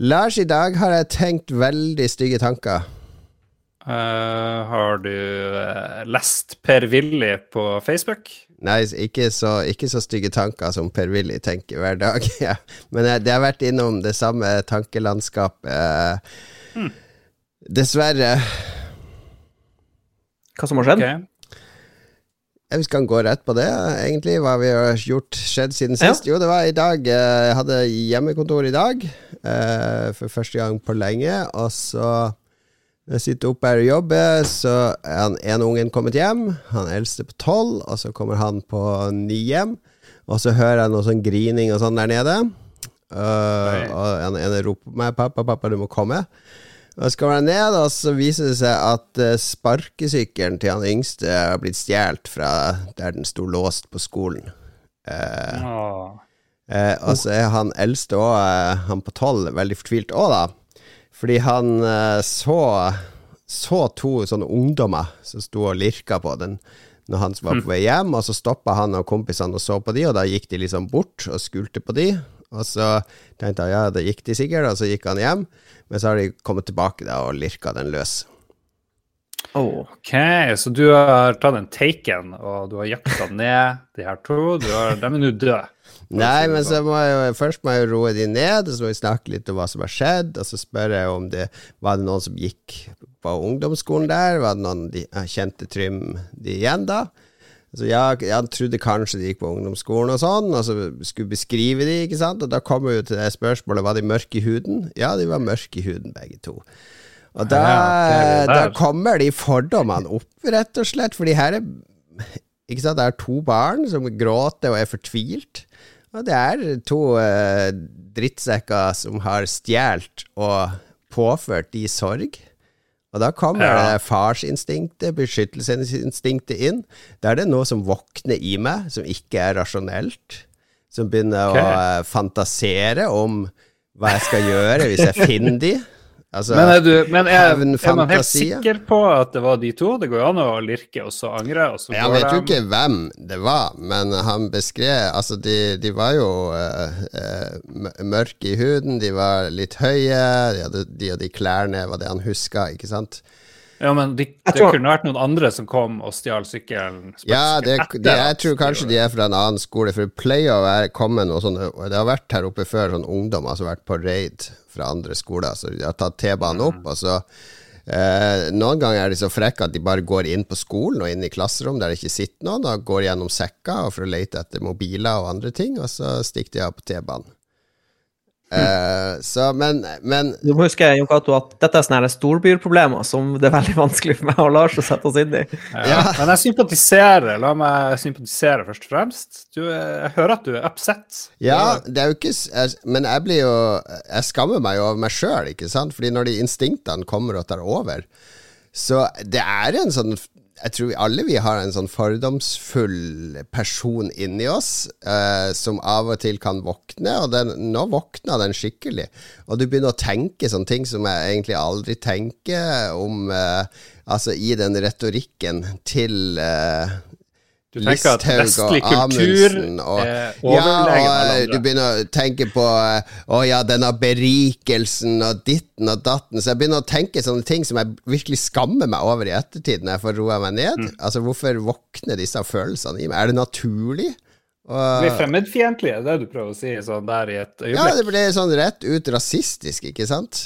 Lars, i dag har jeg tenkt veldig stygge tanker. Uh, har du uh, lest Per-Willy på Facebook? Nei, ikke så, ikke så, stygge tanker som Per-Willy tenker hver dag. ja. Men jeg, det har vært innom det samme tankelandskapet. Hmm. Dessverre. Hva som har skjedd? Okay. Vi skal gå rett på det, egentlig. Hva vi har gjort skjedd siden sist. Ja. Jo, det var i dag eh, Jeg hadde hjemmekontor i dag. For første gang på lenge. Og så jeg sitter oppe her og jobber, så er han ene ungen kommet hjem. Han eldste på tolv, og så kommer han på ni hjem. Og så hører jeg noe sånn grining og sånn der nede. Uh, og han ene roper på meg 'Pappa, pappa, du må komme'. Og så kommer jeg ned, og så viser det seg at uh, sparkesykkelen til han yngste har blitt stjålet fra der den sto låst på skolen. Eh, oh. og så er han eldste òg, han på tolv, veldig fortvilt òg, da. Fordi han så, så to sånne ungdommer som sto og lirka på den når han var på hm. vei hjem, og så stoppa han og kompisene og så på de, og da gikk de liksom bort og skulte på de. Og så tenkte han ja, det gikk de sikkert, og så gikk han hjem. Men så har de kommet tilbake da og lirka den løs. Ok, så du har tatt en taken, og du har jakta ned de her to. Har, de er nå døde. Nei, men så må jeg jo, først må jeg roe de ned, og så må vi snakke litt om hva som har skjedd. Og så spør jeg om det var det noen som gikk på ungdomsskolen der. Var det noen de kjente Trym de igjen da? Så jeg, jeg trodde kanskje de gikk på ungdomsskolen og sånn, og så skulle beskrive de, ikke sant. Og da kommer jo til det spørsmålet var de mørke i huden. Ja, de var mørke i huden, begge to. Og da, ja, da kommer de fordommene opp, rett og slett. Fordi her er ikke sant, det er to barn som gråter og er fortvilt. Og det er to eh, drittsekker som har stjålet og påført de sorg. Og da kommer ja. farsinstinktet, beskyttelsesinstinktet inn. Da er det noe som våkner i meg, som ikke er rasjonelt. Som begynner okay. å uh, fantasere om hva jeg skal gjøre hvis jeg finner de. Altså, men er, du, men er, er, man helt sikker på at det var de to? Det går jo an å lirke og så angre. Og så jeg vet jo ikke hvem det var, men han beskrev Altså, de, de var jo uh, uh, mørke i huden, de var litt høye, de hadde de og de klærne, var det han huska, ikke sant? Ja, men de, det tror... kunne vært noen andre som kom og stjal sykkelen? Ja, det, det, jeg tror kanskje de er fra en annen skole, for det pleier å være, komme noe sånn Det har vært her oppe før sånn ungdommer som har vært på raid fra andre skoler, så de har tatt T-banen opp, og så Eh, noen ganger er de så frekke at de bare går inn på skolen og inn i klasserom der det ikke sitter noen, og går gjennom sekka for å lete etter mobiler og andre ting, og så stikker de av på T-banen. Uh, så, men, men Du må huske Jon Cato, at dette er sånne storbyrproblemer som det er veldig vanskelig for meg og Lars å sette oss inn i. Ja, ja. Men jeg sympatiserer. La meg sympatisere først og fremst. Du, jeg hører at du er upset. Ja, det er jo ikke jeg, Men jeg blir jo Jeg skammer meg jo over meg sjøl, ikke sant? Fordi når de instinktene kommer og tar over, så det er en sånn jeg tror vi alle vi har en sånn fordomsfull person inni oss uh, som av og til kan våkne, og den, nå våkna den skikkelig. Og du begynner å tenke sånne ting som jeg egentlig aldri tenker om uh, Altså i den retorikken til uh, du tenker at vestlig kultur og, er overlegen ja, og Du begynner å tenke på Å ja, denne berikelsen og ditten og datten. Så jeg begynner å tenke sånne ting som jeg virkelig skammer meg over i ettertid, når jeg får roa meg ned. Mm. Altså, hvorfor våkner disse følelsene i meg? Er det naturlig? Og, blir fremmedfiendtlig, er det du prøver å si sånn der i et øyeblikk? Ja, det blir sånn rett ut rasistisk, ikke sant?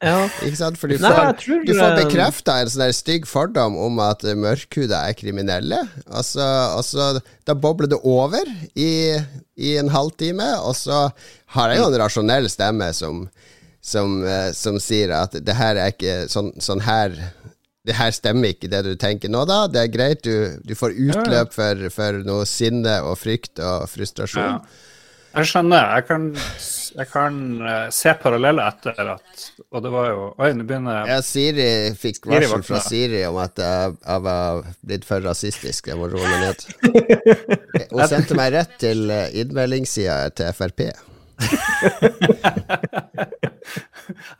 Ja. Ikke sant? For du får, Nei, du får bekrefta en sånn stygg fordom om at mørkhuda er kriminelle. Og så, og så Da bobler det over i, i, en halvtime, og så har jeg jo en rasjonell stemme som, som, eh, som sier at det her er ikke sånn, sånn her det her stemmer ikke, det du tenker nå, da. Det er greit, du, du får utløp for, for, noe sinne og frykt og frustrasjon. Ja. Jeg skjønner. Jeg kan jeg kan uh, se paralleller etter at Og det var jo Oi, nå begynner Ja, Siri fikk varsel fra Siri om at jeg, jeg var blitt for rasistisk. Jeg må roe meg ned. Hun sendte meg rett til uh, innmeldingssida til Frp.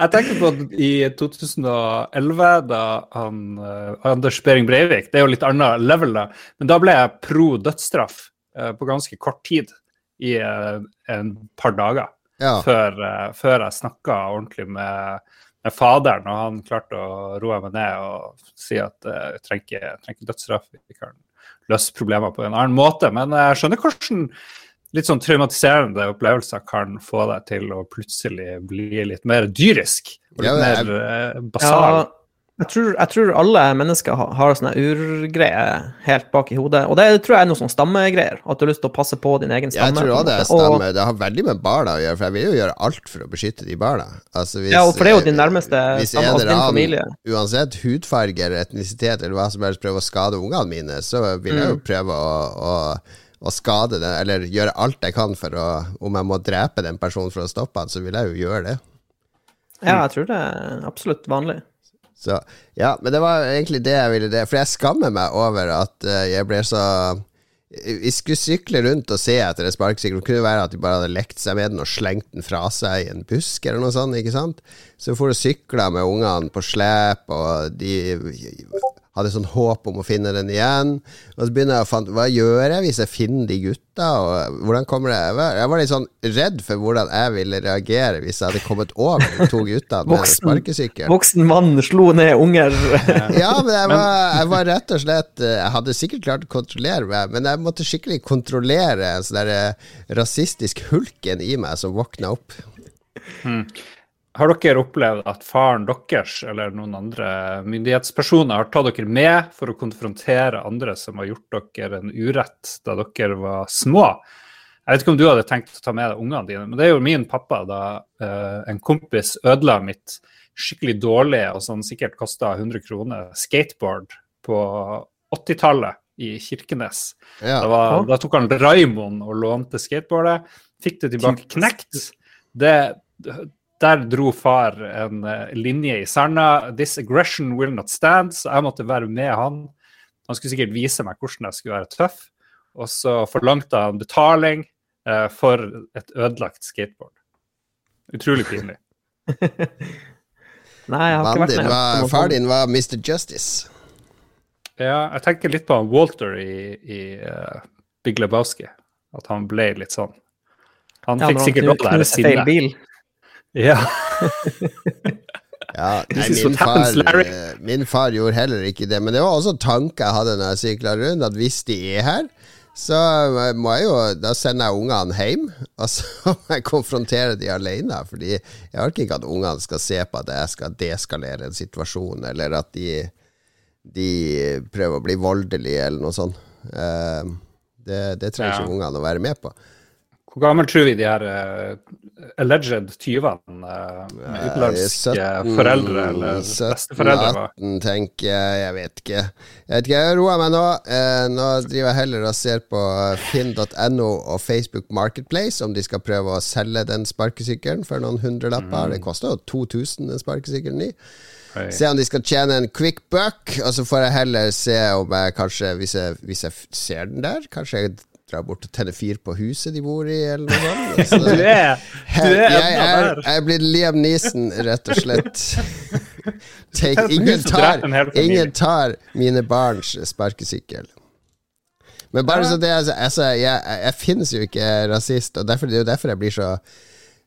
jeg tenker på at i 2011, da han uh, Anders Behring Breivik Det er jo litt annet level, da. Men da ble jeg pro dødsstraff på ganske kort tid. I uh, en par dager. Ja. før, eh, før jeg snakka ordentlig med, med faderen, og han klarte å roe meg ned og si at eh, jeg trenger ikke, ikke dødsstraff. Vi kan løse problemer på en annen måte. Men jeg skjønner hvordan litt sånn traumatiserende opplevelser kan få deg til å plutselig bli litt mer dyrisk. Og litt Ja, jeg- mer eh, basal. Ja, jeg tror, jeg tror alle mennesker har, har sånne urgreier helt bak i hodet. Og det tror jeg er noe sånn stammegreier. At du har lyst til å passe på din egen stamme. Jeg tror også det måte. Og- Det har veldig med barna å gjøre, for jeg vil jo gjøre alt for å beskytte de barna. Altså, hvis, Ja, og for det er jo din nærmeste hvis stamme, altså din familie. uansett hudfarge eller etnisitet eller hva som helst, prøver å skade ungene mine, så vil jeg jo Mm. prøve å, å, å skade det, eller gjøre alt jeg kan for å Om jeg må drepe den personen for å stoppe han, så vil jeg jo gjøre det. Ja, jeg tror det er absolutt vanlig. Så ja, men det var egentlig det jeg ville det. For jeg skammer meg over at uh, jeg ble så Vi skulle sykle rundt og se etter en sparkesykkel. Det kunne være at de bare hadde lekt seg med den og slengt den fra seg i en busk eller noe sånt, ikke sant. Så for å sykle med ungene på slep, og de hadde sånn håp om å finne den igjen. Og så begynner jeg å fant, Hva gjør jeg hvis jeg finner de gutta? Og hvordan kommer det Jeg var, jeg var litt sånn redd for hvordan jeg ville reagere hvis jeg hadde kommet over de to gutta med Voksen. sparkesykkel. Voksen mann slo ned unger. Ja, men jeg var, jeg var rett og slett eh, Jeg hadde sikkert klart å kontrollere meg, men jeg måtte skikkelig kontrollere en sånn eh, rasistisk hulken i meg som våkna opp. Har dere opplevd at faren deres eller noen andre myndighetspersoner har tatt dere med for å konfrontere andre som har gjort dere en urett da dere var små? Jeg vet ikke om du hadde tenkt å ta med deg ungene dine, men det er jo min pappa da eh, en kompis ødela mitt skikkelig dårlige og sånn sikkert kosta 100 kroner skateboard på 80-tallet i Kirkenes. Ja. Da, var, da tok han Raymond og lånte skateboardet. Fikk det tilbake knekt. Det, der dro far en eh, linje i sanda. 'This aggression will not stand', så jeg måtte være med han. Han skulle sikkert vise meg hvordan jeg skulle være tøff. Og så forlangte han betaling eh, for et ødelagt skateboard. Utrolig pinlig. Nei, jeg har ikke vært med. var, far din var Mr. Justice. Ja, jeg tenker litt på han Walter i, i uh, Big Lebowski. At han ble litt sånn. Han Ja, fikk sikkert også det sinnet. Ja. Ja, nei, min, far, eh, min far gjorde heller ikke det, men det var også tanker jeg hadde når jeg sykla rundt, at hvis de er her, så må jeg jo Da sender jeg ungene hjem, og så må jeg konfrontere de alene. Fordi jeg orker ikke at ungene skal se på at jeg skal deskalere en situasjon, eller at de, de prøver å bli voldelige, eller noe sånt. Eh, det, det trenger Ja. ikke ungene å være med på. Hvor gammel tror vi de her uh, alleged tyvene uh, med utenlandske foreldre eller besteforeldre var? 17, tenker jeg. Jeg vet ikke. Jeg vet ikke, jeg roer meg nå. Eh, nå driver jeg heller og ser på finn.no og Facebook Marketplace om de skal prøve å selge den sparkesykkelen for noen hundrelapper. Det koster jo 2000 den sparkesykkelen ny. Hei. Se om de skal tjene en quick buck, og så får jeg heller se om jeg kanskje, hvis jeg, hvis jeg ser den der, kanskje jeg drar bort og tenne fyr på huset de bor i, eller noe sånt. Så- Du er, du er jeg jeg, er, jeg blir Liam Neeson, rett og slett. Take, ingen, tar, ingen tar mine barns sparkesykkel. Men bare så det altså, altså, jeg, jeg finnes jo ikke rasist, og derfor, det er jo derfor jeg blir så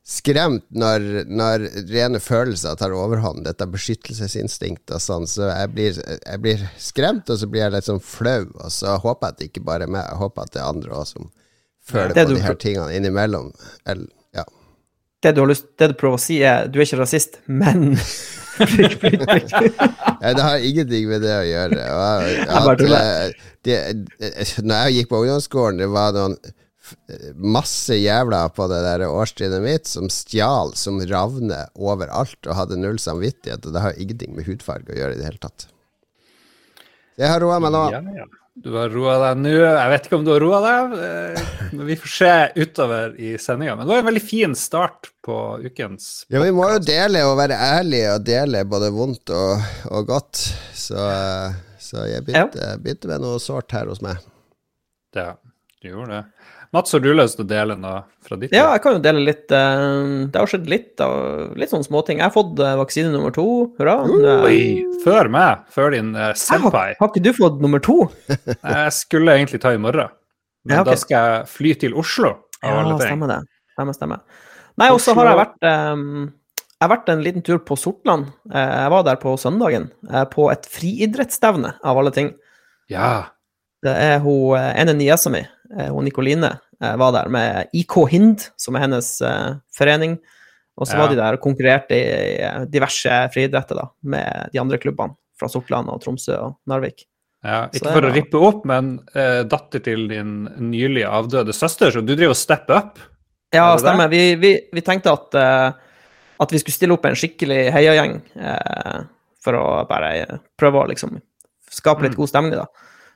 skremt når, når rene følelser tar overhånd, dette beskyttelsesinstinkt og sånn, så jeg blir, jeg blir skremt, og så blir jeg litt sånn flau, og så håper jeg at det ikke bare er meg, jeg håper at det er andre også som føler Det på de her tingene innimellom. Eller, ja. Det du, har lyst, det du prøver å si, er du er ikke rasist, men prikk, prikk, prikk. Nei, det har ingenting med det å gjøre. At, det, når jeg gikk på ungdomsskolen, det var noen masse jævler på det der årstrinnet mitt som stjal som ravner overalt og hadde null samvittighet, og det har ingenting med hudfarge å gjøre i det hele tatt. Jeg har roa meg nå. Ja, ja. Du har roa deg nå. Jeg vet ikke om du har roa deg, eh, men vi får se utover i sendinga. Men det var en veldig fin start på ukens Ja, Vi må jo dele og være ærlige og dele både vondt og, og godt. Så, så jeg begynte, begynte med noe sårt her hos meg. Ja, du gjorde det. Mats, har du lyst til å dele noe fra ditt Ja, jeg kan jo dele litt eh, Det har skjedd litt av litt sånne småting. Jeg har fått eh, vaksine nummer to. Hurra. Oi, før meg, før din senpai. Har, har ikke du fått nummer to? Jeg skulle egentlig ta i morgen, men Ja, okay. da skal jeg fly til Oslo. Av Ja, alle ting. stemmer det. Stemmer, stemmer. Nei, og så har jeg vært um, Jeg har vært en liten tur på Sortland. Eh, Jeg var der på søndagen, eh, på et friidrettsstevne, av alle ting. Ja. Det er hun eh, ene niesa mi, eh, hun Nikoline, eh, var der med IK Hind, som er hennes eh, forening. Og så Ja. var de der og konkurrerte i eh, diverse friidretter da, med de andre klubbene fra Sortland og Tromsø og Narvik. ja. Ikke for å rippe opp, men eh, datter til din nylig avdøde søster, så du driver og stepper up. Ja, Er stemmer. Vi, vi, vi tenkte at, eh, at vi skulle stille opp en skikkelig heiagjeng eh, for å bare eh, prøve å liksom skape litt Mm. god stemning, da.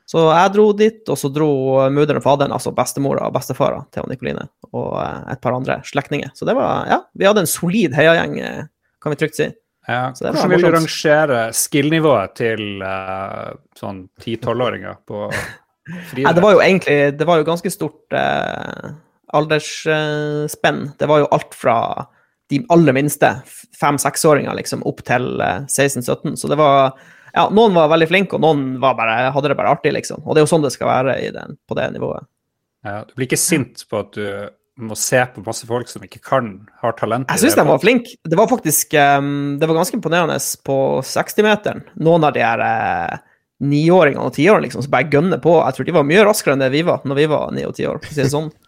Så jeg dro dit, og så dro mudder'n og faderen, altså bestemora og bestefara til Nikoline, og eh, et par andre slektninger. Så det var Ja, vi hadde en solid heiagjeng, eh, kan vi trygt si. Ja. Så det Hvordan vil du rangere skill-nivået til uh, sånn 10-12-åringer på friidrett? det var jo egentlig Det var jo ganske stort uh, aldersspenn. det var jo alt fra de aller minste, fem-seksåringer, liksom, opp til eh, 16-17. Så det var Ja, noen var veldig flinke, og noen var bare, hadde det bare artig, liksom. Og det er jo sånn det skal være i den, på det nivået. Ja, du blir ikke sint på at du må se på masse folk som ikke kan, har talent Jeg syns de var flinke. Det var faktisk um, Det var ganske imponerende på 60-meteren. Noen av de her eh, niåringene og tiåringene liksom, som bare gønner på. Jeg tror de var mye raskere enn det vi var når vi var ni og ti år, for å si det sånn.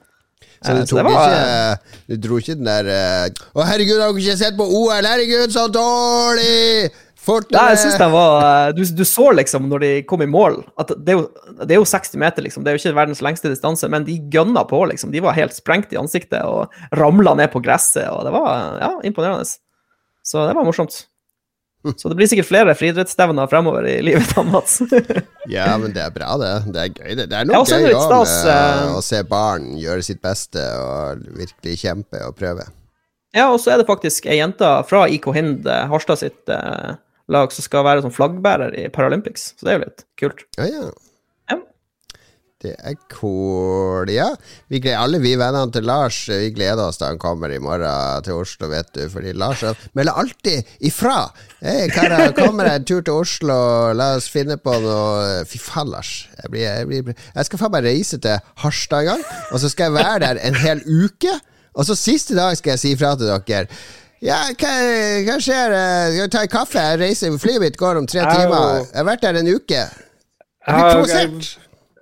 Så du Eh, tok det var- ikke Du dro ikke den der eh, Å, herregud, har dere ikke sett på OL? Herregud, så dårlig! Fortere! Nei, jeg synes det var eh, du, du så liksom når de kom i mål, at det er, jo, det er jo 60 meter, liksom. Det er jo ikke verdens lengste distanse, men de gønna på, liksom. De var helt sprengt i ansiktet og ramla ned på gresset, og det var ja, imponerende. Så det var morsomt. Så det blir sikkert flere friidrettsstevner fremover i livet til Mats. Ja, men det er bra, det. Det er gøy, det. Det er noe gøy òg med eh, å se barn gjøre sitt beste og virkelig kjempe og prøve. ja, og så er det faktisk ei jente fra IK Hind, eh, Harstad sitt lag, som skal være som flaggbærer i Paralympics. Så det er jo litt kult. Ja, ja. Det er cool. Ja, vi gleder, alle vi vennene til Lars Vi gleder oss da han kommer i morgen til Oslo, vet du. Fordi Lars melder alltid ifra. Hey, karer, kommer jeg en tur til Oslo? La oss finne på noe Fy faen, Lars. Jeg, blir, jeg, blir, jeg skal faen meg reise til Harstad en gang, og så skal jeg være der en hel uke. Og så siste dag skal jeg si ifra til dere. Ja, hva, hva skjer? Skal vi ta en kaffe? Jeg reiser, Flyet mitt går om tre timer. Jeg har vært der en uke. Jeg blir provosert.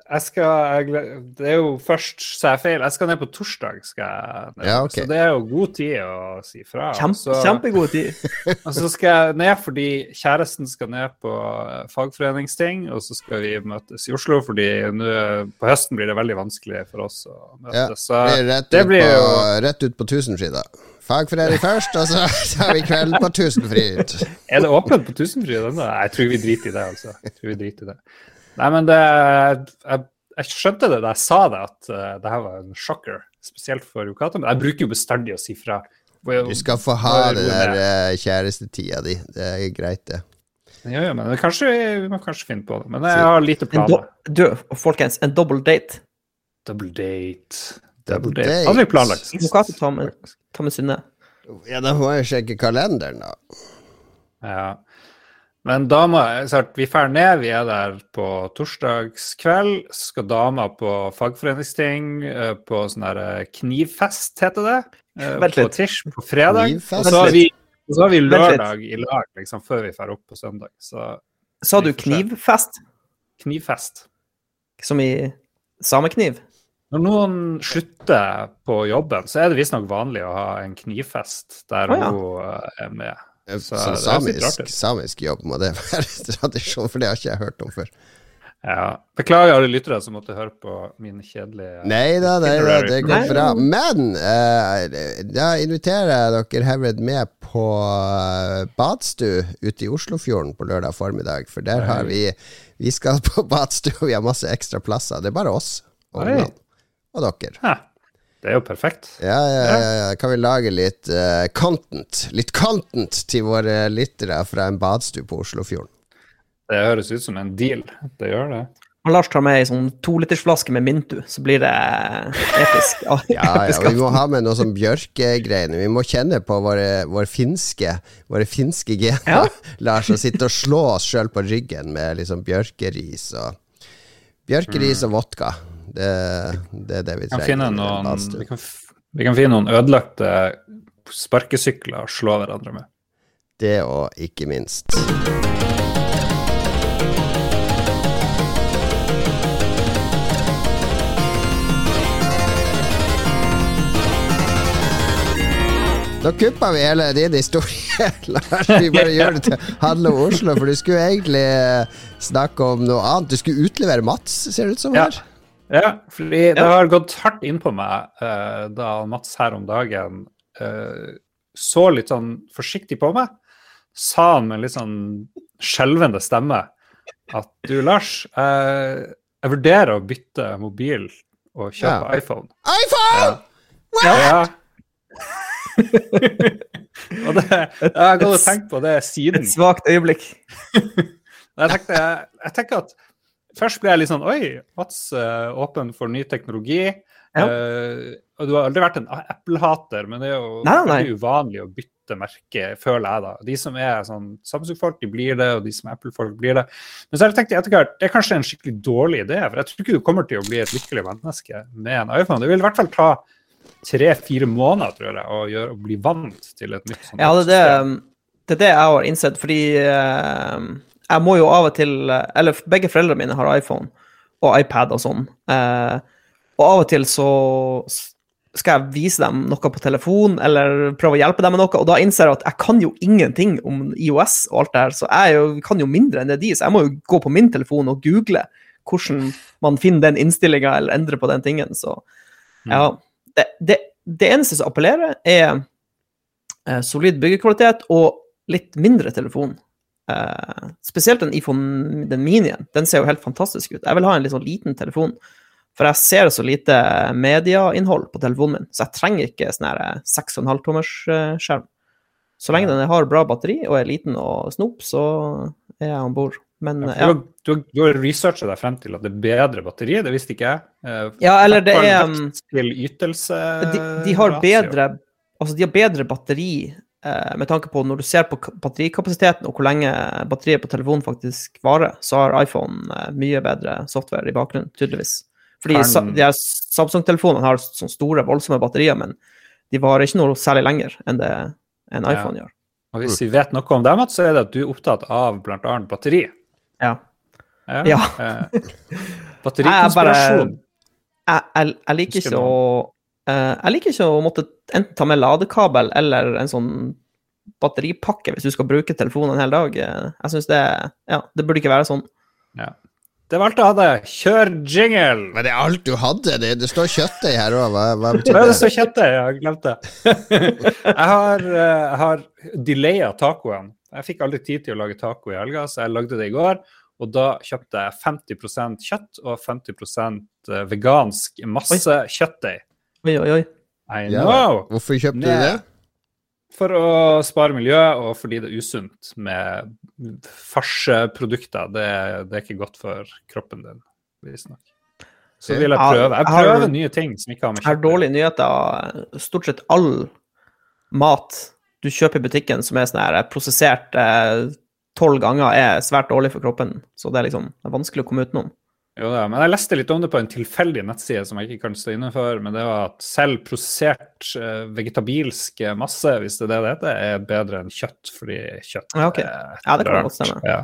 jeg, skal jeg, Det er jo først sa jeg feil. Jeg skal ned på torsdag. Skal jeg ned. Ja, okay. Så det er jo god tid å si fra. Kjempe, Så- Kjempegod tid. Og så skal jeg ned fordi kjæresten skal ned på eh, fagforeningsting, og så skal vi møtes i Oslo fordi nå på høsten blir det veldig vanskelig for oss å Ja, møtes. Så blir rett, det blir på, jo rett ut på Tusenfryd, da. Fagforening først, og så tar vi kvelden på Tusenfryd. Er det åpent på Tusenfryd ennå? Jeg tror vi driter i det, altså. Jeg tror vi driter i det. Nei, men det jeg, jeg skjønte det da jeg sa det, at uh, det her var en shocker. Spesielt for Yokata. Men jeg bruker jo bestandig å si fra. Du skal få ha det der uh, kjærestetida di. Det er greit, det. Ja, ja, men det kanskje, vi- må kanskje finne på det. Men jeg har lite planer. du, folkens, en double date. Double date. Date. date. Aldri planlagt. Yokata ta med, ta med sinne. Ja, da må jeg sjekke kalenderen, da. Ja. Men dama Vi drar ned, vi er der på torsdagskveld. Så skal dama på fagforeningsting, eh, på sånn der eh, knivfest, heter det. Vent litt. På litt. På fredag. Knivfest? Og så har vi, og så har vi lørdag i lag liksom, før vi drar opp på søndag. Så Sa du knivfest? knivfest. Som i samekniv? Når noen slutter på jobben, så er det visstnok vanlig å ha en knivfest der ah, ja. hun eh, er med. Så Sånn det er samisk, samisk jobb må det være tradisjon, for det har ikke jeg hørt om før. Ja. Beklager alle lyttere som måtte høre på min kjedelige Nei da, nei da, det går Nei. bra. Men uh, da inviterer jeg dere herved med på eh, badstue ute i Oslofjorden på lørdag formiddag. For der har vi Vi skal på badstue, og vi har masse ekstra plasser. Det er bare oss og. Og dere. Ja, Det er jo perfekt. Ja, ja, ja, ja. Kan vi lage litt uh, content Litt content til våre lyttere fra en badstue på Oslofjorden? Det høres ut som en deal. Det gjør det. Og Lars tar med ei sånn tolitersflaske med Mintu, så blir det episk. Ja, ja, vi må ha med noe sånn bjørkegreiene. Vi må kjenne på våre, våre finske Våre finske gener, Ja. Lars, og sitte og slå oss sjøl på ryggen med liksom bjørkeris og Bjørkeris og vodka. Det, det er det vi Vi kan trenger. finne noen. Vi kan Vi kan finne noen ødelagte sparkesykler og slå hverandre med. Det og ikke minst. Da kuppa vi hele din historie, Lars. Vi bare gjør det til handle om Oslo, for du skulle egentlig snakke om noe annet. Du skulle utlevere Mats, ser det ut som her. Ja, fordi det har gått hardt inn på meg uh, da Mats her om dagen uh, så litt sånn forsiktig på meg. Sa han med litt sånn skjelvende stemme at du, Lars, uh, jeg vurderer å bytte mobil og kjøpe Ja. iPhone. iPhone! Ja. og det, jeg har gått og tenkt på det siden. Et svakt øyeblikk. Jeg, tenkte, jeg, jeg tenker at Først ble jeg litt sånn Oi, Mats er åpen for ny teknologi. Ja. Uh, og du har aldri vært en Apple-hater, men det er jo Nei, nei. uvanlig å bytte merke, føler jeg da. De som er sånn Samsung-folk, de blir det, og de som er Apple-folk, blir det. Men så har jeg tenkt etter hvert det er kanskje en skikkelig dårlig idé, for jeg tror ikke du kommer til å bli et lykkelig menneske med en iPhone. Det vil i hvert fall ta tre-fire måneder, tror jeg, å, gjøre, å bli vant til et nytt sånt Ja, det er det, det er det jeg har innsett, fordi eh, jeg må jo av og til Eller begge foreldrene mine har iPhone og iPad og sånn. Eh, og av og til så skal jeg vise dem noe på telefon, eller prøve å hjelpe dem med noe, og da innser jeg at jeg kan jo ingenting om IOS og alt det her, så jeg jo, kan jo mindre enn det de, så jeg må jo gå på min telefon og google hvordan man finner den innstillinga eller endrer på den tingen, så ja. Det, det, det eneste som appellerer, er eh, solid byggekvalitet og litt mindre telefon. Eh, spesielt den iPhone, den minien. Den ser jo helt fantastisk ut. Jeg vil ha en litt sånn liten telefon, for jeg ser så lite medieinnhold på telefonen min, så jeg trenger ikke sånn 6,5 tommers eh, skjerm. Så lenge den har bra batteri og er liten og snop, så er jeg om bord. Men Ja, eh, ja. Du, har- du, har- researcha deg frem til at det er bedre batteri, det visste ikke jeg. Eh, Ja, eller det er, um, de, de har bedre Altså, de har bedre batteri eh, med tanke på når du ser på batterikapasiteten og hvor lenge batteriet på telefonen faktisk varer, så har iPhone eh, mye bedre software i bakgrunnen, tydeligvis. Fordi Kan- de her Samsung-telefonene har sånne store, voldsomme batterier, men de varer ikke noe særlig lenger enn det en Ja. iPhone gjør. Og hvis vi vet noe om dem, så er det at du er opptatt av bl.a. batteri. Ja. Ja. Ja. Eh, er batterikonspirasjon. Jeg, jeg, jeg liker ikke å eh, Jeg liker ikke å måtte enten ta med ladekabel eller en sånn batteripakke hvis du skal bruke telefonen en hel dag. Eh, Jeg synes det Ja, det burde ikke være sånn. Ja. Det var alt jeg hadde. Kjør jingle! Men det er alt du hadde. Det, det står kjøttdeig her òg. Hva, hva betyr det det? står kjøttdeig, Jeg har glemt det. jeg har, eh, jeg har delaya tacoen. Jeg fikk aldri tid til å lage taco i helga, så jeg lagde det i går. Og da kjøpte jeg 50% kjøtt og 50% vegansk masse kjøttdeig. Oi, oi, oi. I know! Hvorfor kjøpte du det? For å spare miljø, og fordi det er usunt med farseprodukter. Det, det er ikke godt for kroppen din, visstnok. Så vil jeg prøve. Jeg jeg har- prøver nye ting som ikke har med kjøtt å gjøre. dårlige nyheter. Stort sett all mat du kjøper i butikken som er sånn her prosessert tolv ganger, er svært dårlig for kroppen. Så det er liksom det er vanskelig å komme utenom. Jo da, men jeg leste litt om det på en tilfeldig nettside som jeg ikke kan stå inne for, men det var at selv prosessert eh, vegetabilsk masse, hvis det er det det heter, er bedre enn kjøtt, fordi kjøtt Ja, okay. er Ja, det kan godt stemme. Ja.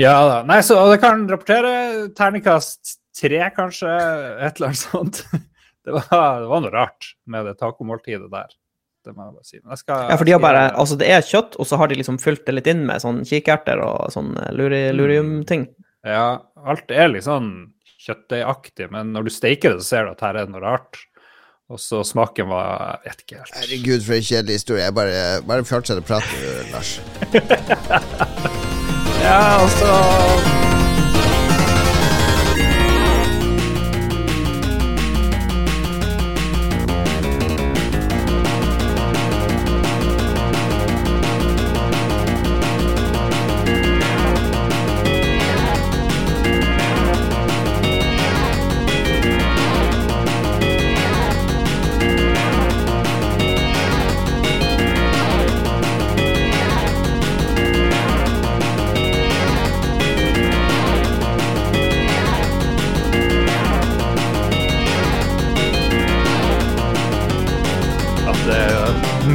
ja da. Nei, så og det kan rapportere terningkast tre, kanskje, et eller annet sånt. Det var, det var noe rart med det tacomåltidet der. Det må jeg bare si. Men jeg skal, Ja, for de har bare, altså Det er kjøtt, og så har de liksom fylt det litt inn med sånn kikerter og sånn lurium-ting. Ja, alt er litt sånn kjøttdeigaktig, men når du steiker det, så ser du at her er det noe rart. Og så smaken var Jeg vet ikke helt. Herregud, for en kjedelig historie. Jeg bare, bare fortsett å prate, Lars. Ja, altså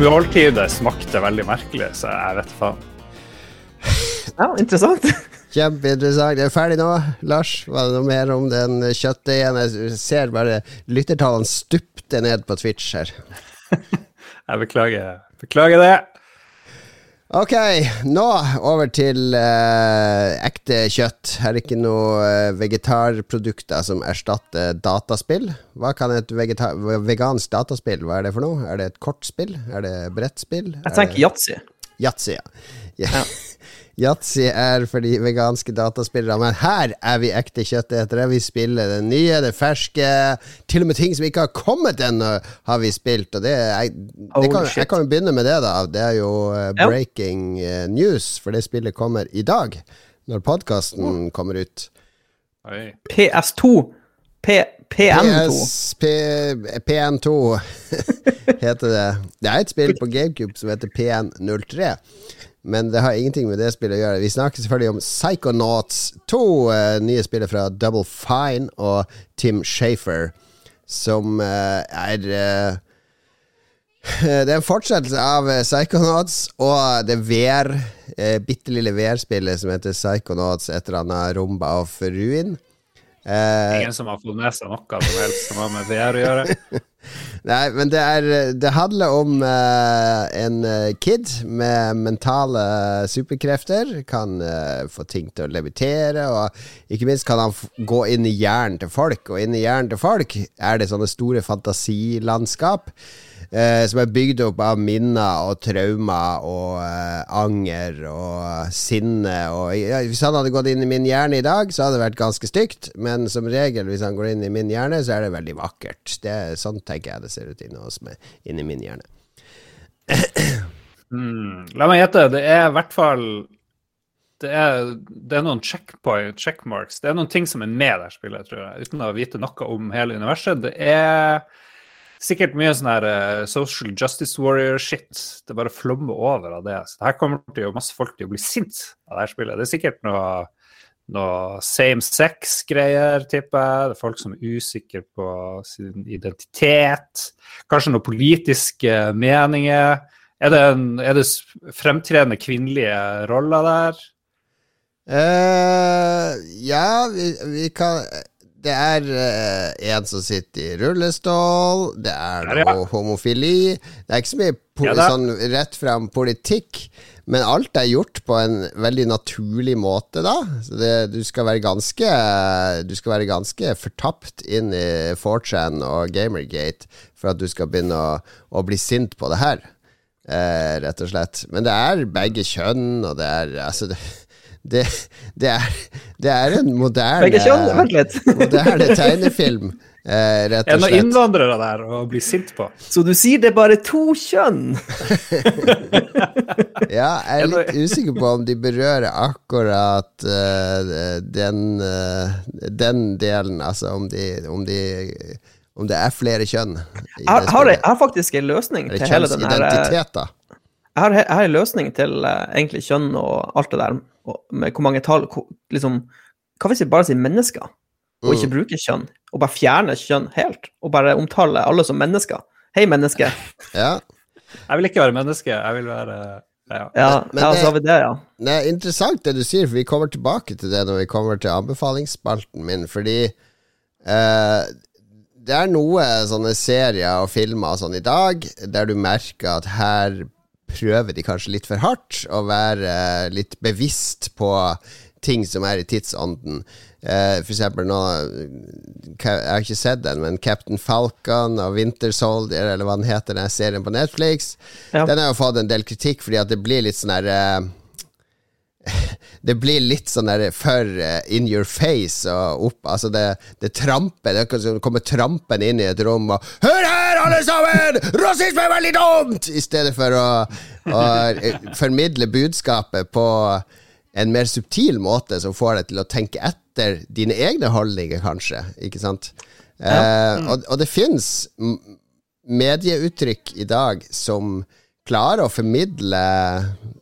måltidet smakte veldig merkelig, så jeg vet faen. Ja, interessant. Kjempeinteressant. Det er ferdig nå, Lars. Var det noe mer om den kjøttdeigen? Jeg ser bare lyttertallene stupte ned på Twitch her. Jeg beklager, beklager det. Ok, nå over til eh, ekte kjøtt. Her er ikke noe uh, vegetarprodukter som erstatter dataspill. Hva kan et vegansk dataspill, hva er det for noe? Er det et kortspill? Er det brettspill? Jeg tenker yatzy. Yatzy, ja. ja. Yatzy er for de veganske dataspillere, men her er vi ekte kjøttetere. Vi spiller det nye, det ferske. Til og med ting som ikke har kommet ennå, har vi spilt. Og det, jeg, det kan, jeg kan jo begynne med det, da. Det er jo uh, breaking uh, news, for det spillet kommer i dag. Når podkasten kommer ut. Oi. PS2. P PN2. PS, P, PN2 heter det. Det er et spill på GameCube som heter PN03 men det har ingenting med det spillet å gjøre. Vi snakker selvfølgelig om Psychonauts, 2, uh, nye spillet fra Double Fine og Tim Shafer, som uh, er uh, Det er en fortsettelse av Psychonauts og det VR, uh, bitte lille VR-spillet som heter Psychonauts, et eller annet Rumba of Ruin. Ingen som har fått med seg noe som helst som har med VR å gjøre? Nei, men det, er, det handler om uh, en uh, kid med mentale superkrefter. Kan uh, få ting til å levitere, og ikke minst kan han gå inn i hjernen til folk. Og inn i hjernen til folk er det sånne store fantasilandskap eh, som er bygd opp av minner og traumer og eh, anger og sinne. Og, ja, hvis han hadde gått inn i min hjerne i dag, så hadde det vært ganske stygt. Men som regel, hvis han går inn i min hjerne, så er det veldig vakkert. Det, sånn tenker jeg det ser ut inne hos meg, inni min hjerne. mm, la meg gjette. Det er i hvert fall det er, det er, noen checkpoint, checkmarks. Det er noen ting som er med der spillet, tror jeg, uten å vite noe om hele universet. Det er sikkert mye sånn her uh, social justice warrior-shit. Det bare flommer over av det. Så her kommer det jo masse folk til å bli sint av det her spillet. Det er sikkert noe, noe same sex-greier, tipper jeg. Det er folk som er usikre på sin identitet. Kanskje noen politiske meninger. Er det, en, er det fremtredende kvinnelige roller der? Uh, ja, vi, vi kan det er uh, en som sitter i rullestol, det er noe ja, ja. homofili Det er ikke så mye ja, sånn rett fram politikk, men alt er gjort på en veldig naturlig måte, da. Så det, du skal ganske Du skal være ganske fortapt inn i 4chan og Gamergate for at du skal begynne å, å bli sint på det her, uh, rett og slett. Men det er begge kjønn, og det er Altså, det det, det, er, det er en moderne Moderne tegnefilm. Eh, rett og slett. En av innvandrere der å bli sint på? Så du sier det er bare to kjønn? ja, jeg er litt usikker på om de berører akkurat uh, den, uh, den delen, altså om de, om de om det er flere kjønn. Jeg har, har, jeg har faktisk en løsning til hele den her Jeg har, jeg har en løsning til uh, egentlig kjønn og alt det der med hvor mange tall liksom, Hva hvis vi bare sier mennesker, og ikke mm. bruker kjønn? Og bare fjerner kjønn helt, og bare omtaler alle som mennesker? Hei, menneske. ja. Jeg vil ikke være menneske, jeg vil være ja, ja, men, ja det, så har vi det, ja. Det er interessant det du sier, for vi kommer tilbake til det når vi kommer til anbefalingsspalten min, fordi eh, det er noe sånne serier og filmer sånn i dag der du merker at her prøver de kanskje litt for hardt å være litt bevisst på ting som er i tidsånden. Uh, for eksempel nå Jeg har ikke sett den, men Captain Falcon og Winter Soldier, eller hva den heter, den serien på Netflix, ja. den har jo fått en del kritikk fordi at det blir litt sånn herre uh, det blir litt sånn der for uh, in your face og opp Altså, det, det tramper Det kommer trampen inn i et rom og 'Hør her, alle sammen! Rasisme er veldig dumt!' I stedet for å, å eh, formidle budskapet på en mer subtil måte som får deg til å tenke etter dine egne holdninger, kanskje. Ikke sant? Ja. Eh, og, og, det fins medieuttrykk i dag som klarer å formidle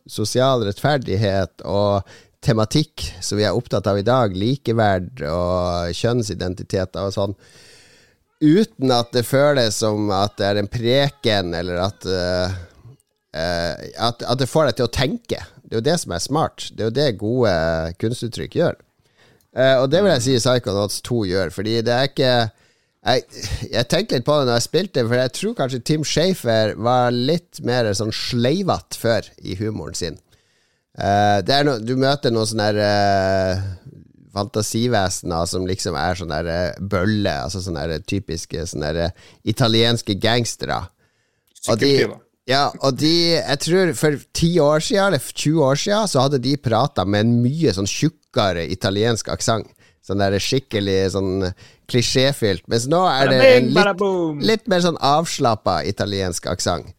sosial rettferdighet og tematikk som vi er opptatt av i dag, likeverd og kjønnsidentiteter og sånn, uten at det føles som at det er en preken, eller at uh, at, at det får deg til å tenke. Det er jo det som er smart. Det er jo det gode kunstuttrykk gjør. Uh, og det vil jeg si Psychonauts 2 gjør, fordi det er ikke jeg, jeg tenkte litt på det når jeg spilte, for jeg tror kanskje Tim Shafer var litt mer sånn sleivete før i humoren sin. Uh, det no, du møter noen sånne uh, fantasivesener som liksom er sånne uh, bøller, altså sånne typiske sånne italienske gangstere. Og de, ja, og de Jeg tror for 10 år siden, eller 20 år siden, så hadde de prata med en mye sånn tjukkere italiensk aksent. Sånn der skikkelig sånn klisjéfylt. Mens nå er det en litt, litt mer sånn avslappa italiensk aksent.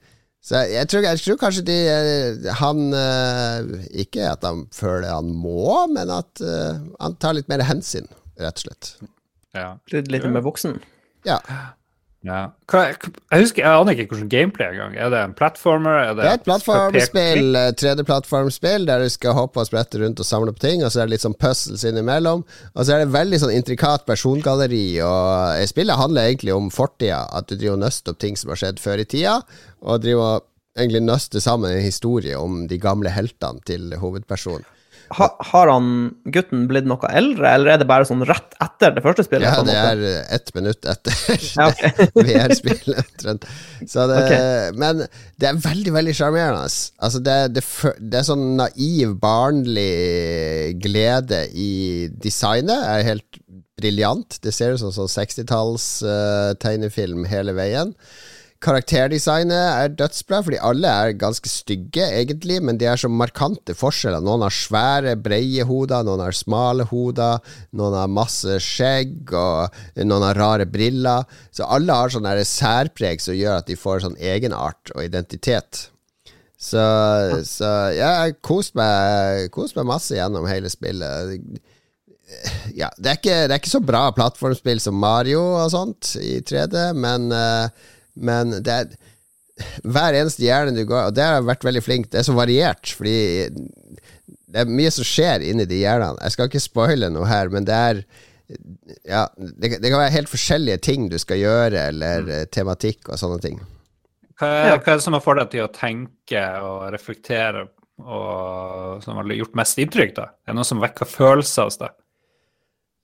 Så jeg tror, jeg tror, kanskje de eh, Han eh, Ikke at han føler han må, men at uh, han tar litt mer hensyn, rett og slett. Ja. Litt, litt mer voksen? Ja. Ja. jeg husker, jeg aner ikke hvordan gameplay engang. Er det en platformer? Er det, det er et plattformspill, 3D-plattformspill, der du skal hoppe og sprette rundt og samle på ting, og så er det litt sånn puzzles innimellom. Og så er det veldig sånn intrikat persongalleri, og spillet handler egentlig om fortida. At du driver og nøster opp ting som har skjedd før i tida, og driver og egentlig nøster sammen en historie om de gamle heltene til hovedpersonen ha, har han gutten blitt noe eldre, eller er det bare sånn rett etter det første spillet? Ja, det er ett minutt etter ja, okay. VR-spillet, okay. Men det er veldig, veldig sjarmerende. Altså, det, det, det, er sånn naiv, barnlig glede i designet. er helt briljant. Det ser ut som sånn 60-talls uh, tegnefilm hele veien. Karakterdesignet er dødsbra, fordi alle er ganske stygge, egentlig, men de er så markante forskjeller. Noen har svære, breie hoder, noen har smale hoder, noen har masse skjegg, og noen har rare briller. Så alle har sånne særpreg som gjør at de får sånn egenart og identitet. Så, så ja, jeg har kost meg, kost meg masse gjennom hele spillet ja, det er, ikke, det er, ikke, så bra plattformspill som Mario og sånt i 3D, men uh, men det er hver eneste hjerne du går Og det har jeg vært veldig flink Det er så variert, fordi det er mye som skjer inni de hjernene. Jeg skal ikke spoile noe her, men det er Ja, det, det kan være helt forskjellige ting du skal gjøre, eller mm. tematikk og sånne ting. Hva er, hva er det som har fått deg til å tenke og reflektere, og som har gjort mest inntrykk? da? Er det noe som vekker følelser hos deg?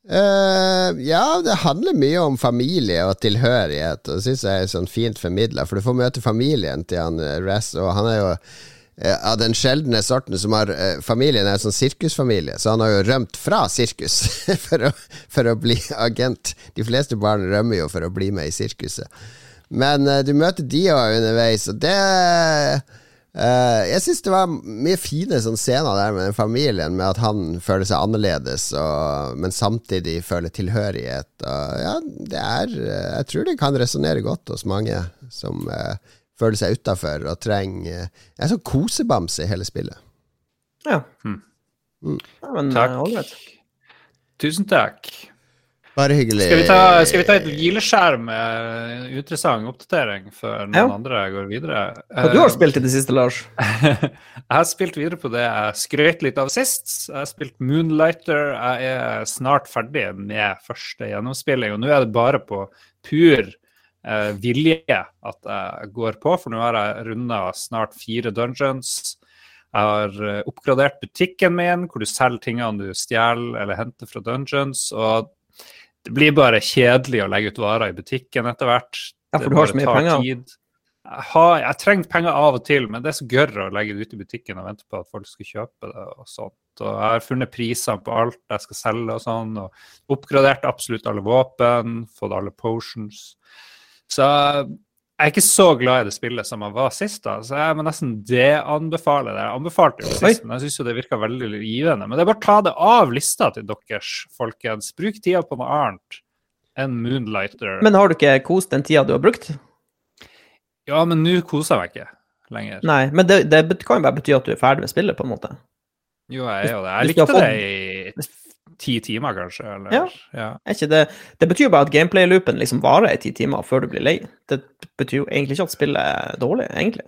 Uh, ja, det handler mye om familie og tilhørighet, og det syns jeg er sånn fint formidla, for du får møte familien til han uh, Rez, og han er jo uh, av den sjeldne sorten som har Familien er en sånn sirkusfamilie, så han har jo rømt fra sirkus for, å, for, å, bli agent. De fleste barn rømmer jo for å bli med i sirkuset. Men du møter de òg underveis, og det Uh, jeg syns det var mye fine sånn scener der med den familien, med at han føler seg annerledes, og, men samtidig føler tilhørighet. Og, ja, det er Jeg tror det kan resonnere godt hos mange som uh, føler seg utafor og trenger uh, Jeg er sånn kosebamse i hele spillet. Ja. Mm. Mm. ja men, takk. Tusen takk. Bare hyggelig. Skal vi ta, skal vi ta et hvileskjær med interessant oppdatering før noen ja. andre går videre? Hva du har spilt i det siste, Lars? jeg har spilt videre på det jeg skrøt litt av sist. Jeg har spilt Moonlighter. Jeg er snart ferdig med første gjennomspilling, og nå er det bare på pur eh, vilje at jeg går på, for nå har jeg runda snart fire dungeons. Jeg har eh, oppgradert butikken min, hvor du selger tingene du stjeler eller henter fra dungeons. og det blir bare kjedelig å legge ut varer i butikken etter hvert. Ja, for du har så mye penger? Tid. Jeg, har, jeg trenger penger av og til, men det er så gørr å legge det ut i butikken og vente på at folk skal kjøpe det og sånt. Og jeg har funnet prisene på alt jeg skal selge og sånn, og oppgradert absolutt alle våpen, fått alle potions. Så jeg er ikke så glad i det spillet som jeg var sist, da, så jeg må nesten deanbefale det. Jeg anbefalte det sist, men jeg syns det virka veldig givende. Men det er bare å ta det av lista til deres, folkens. Bruk tida på noe annet enn Moonlighter. Men har du ikke kost den tida du har brukt? Ja, men nå koser jeg meg ikke lenger. Nei, men det, det kan jo bare bety at du er ferdig med spillet, på en måte. Jo, jeg er jo det. Jeg likte det i ti timer, kanskje. Eller, ja. ja. Det, det, betyr bare at gameplay-loopen liksom varer i ti timer før du blir lei. Det betyr jo egentlig ikke at spillet er dårlig, egentlig.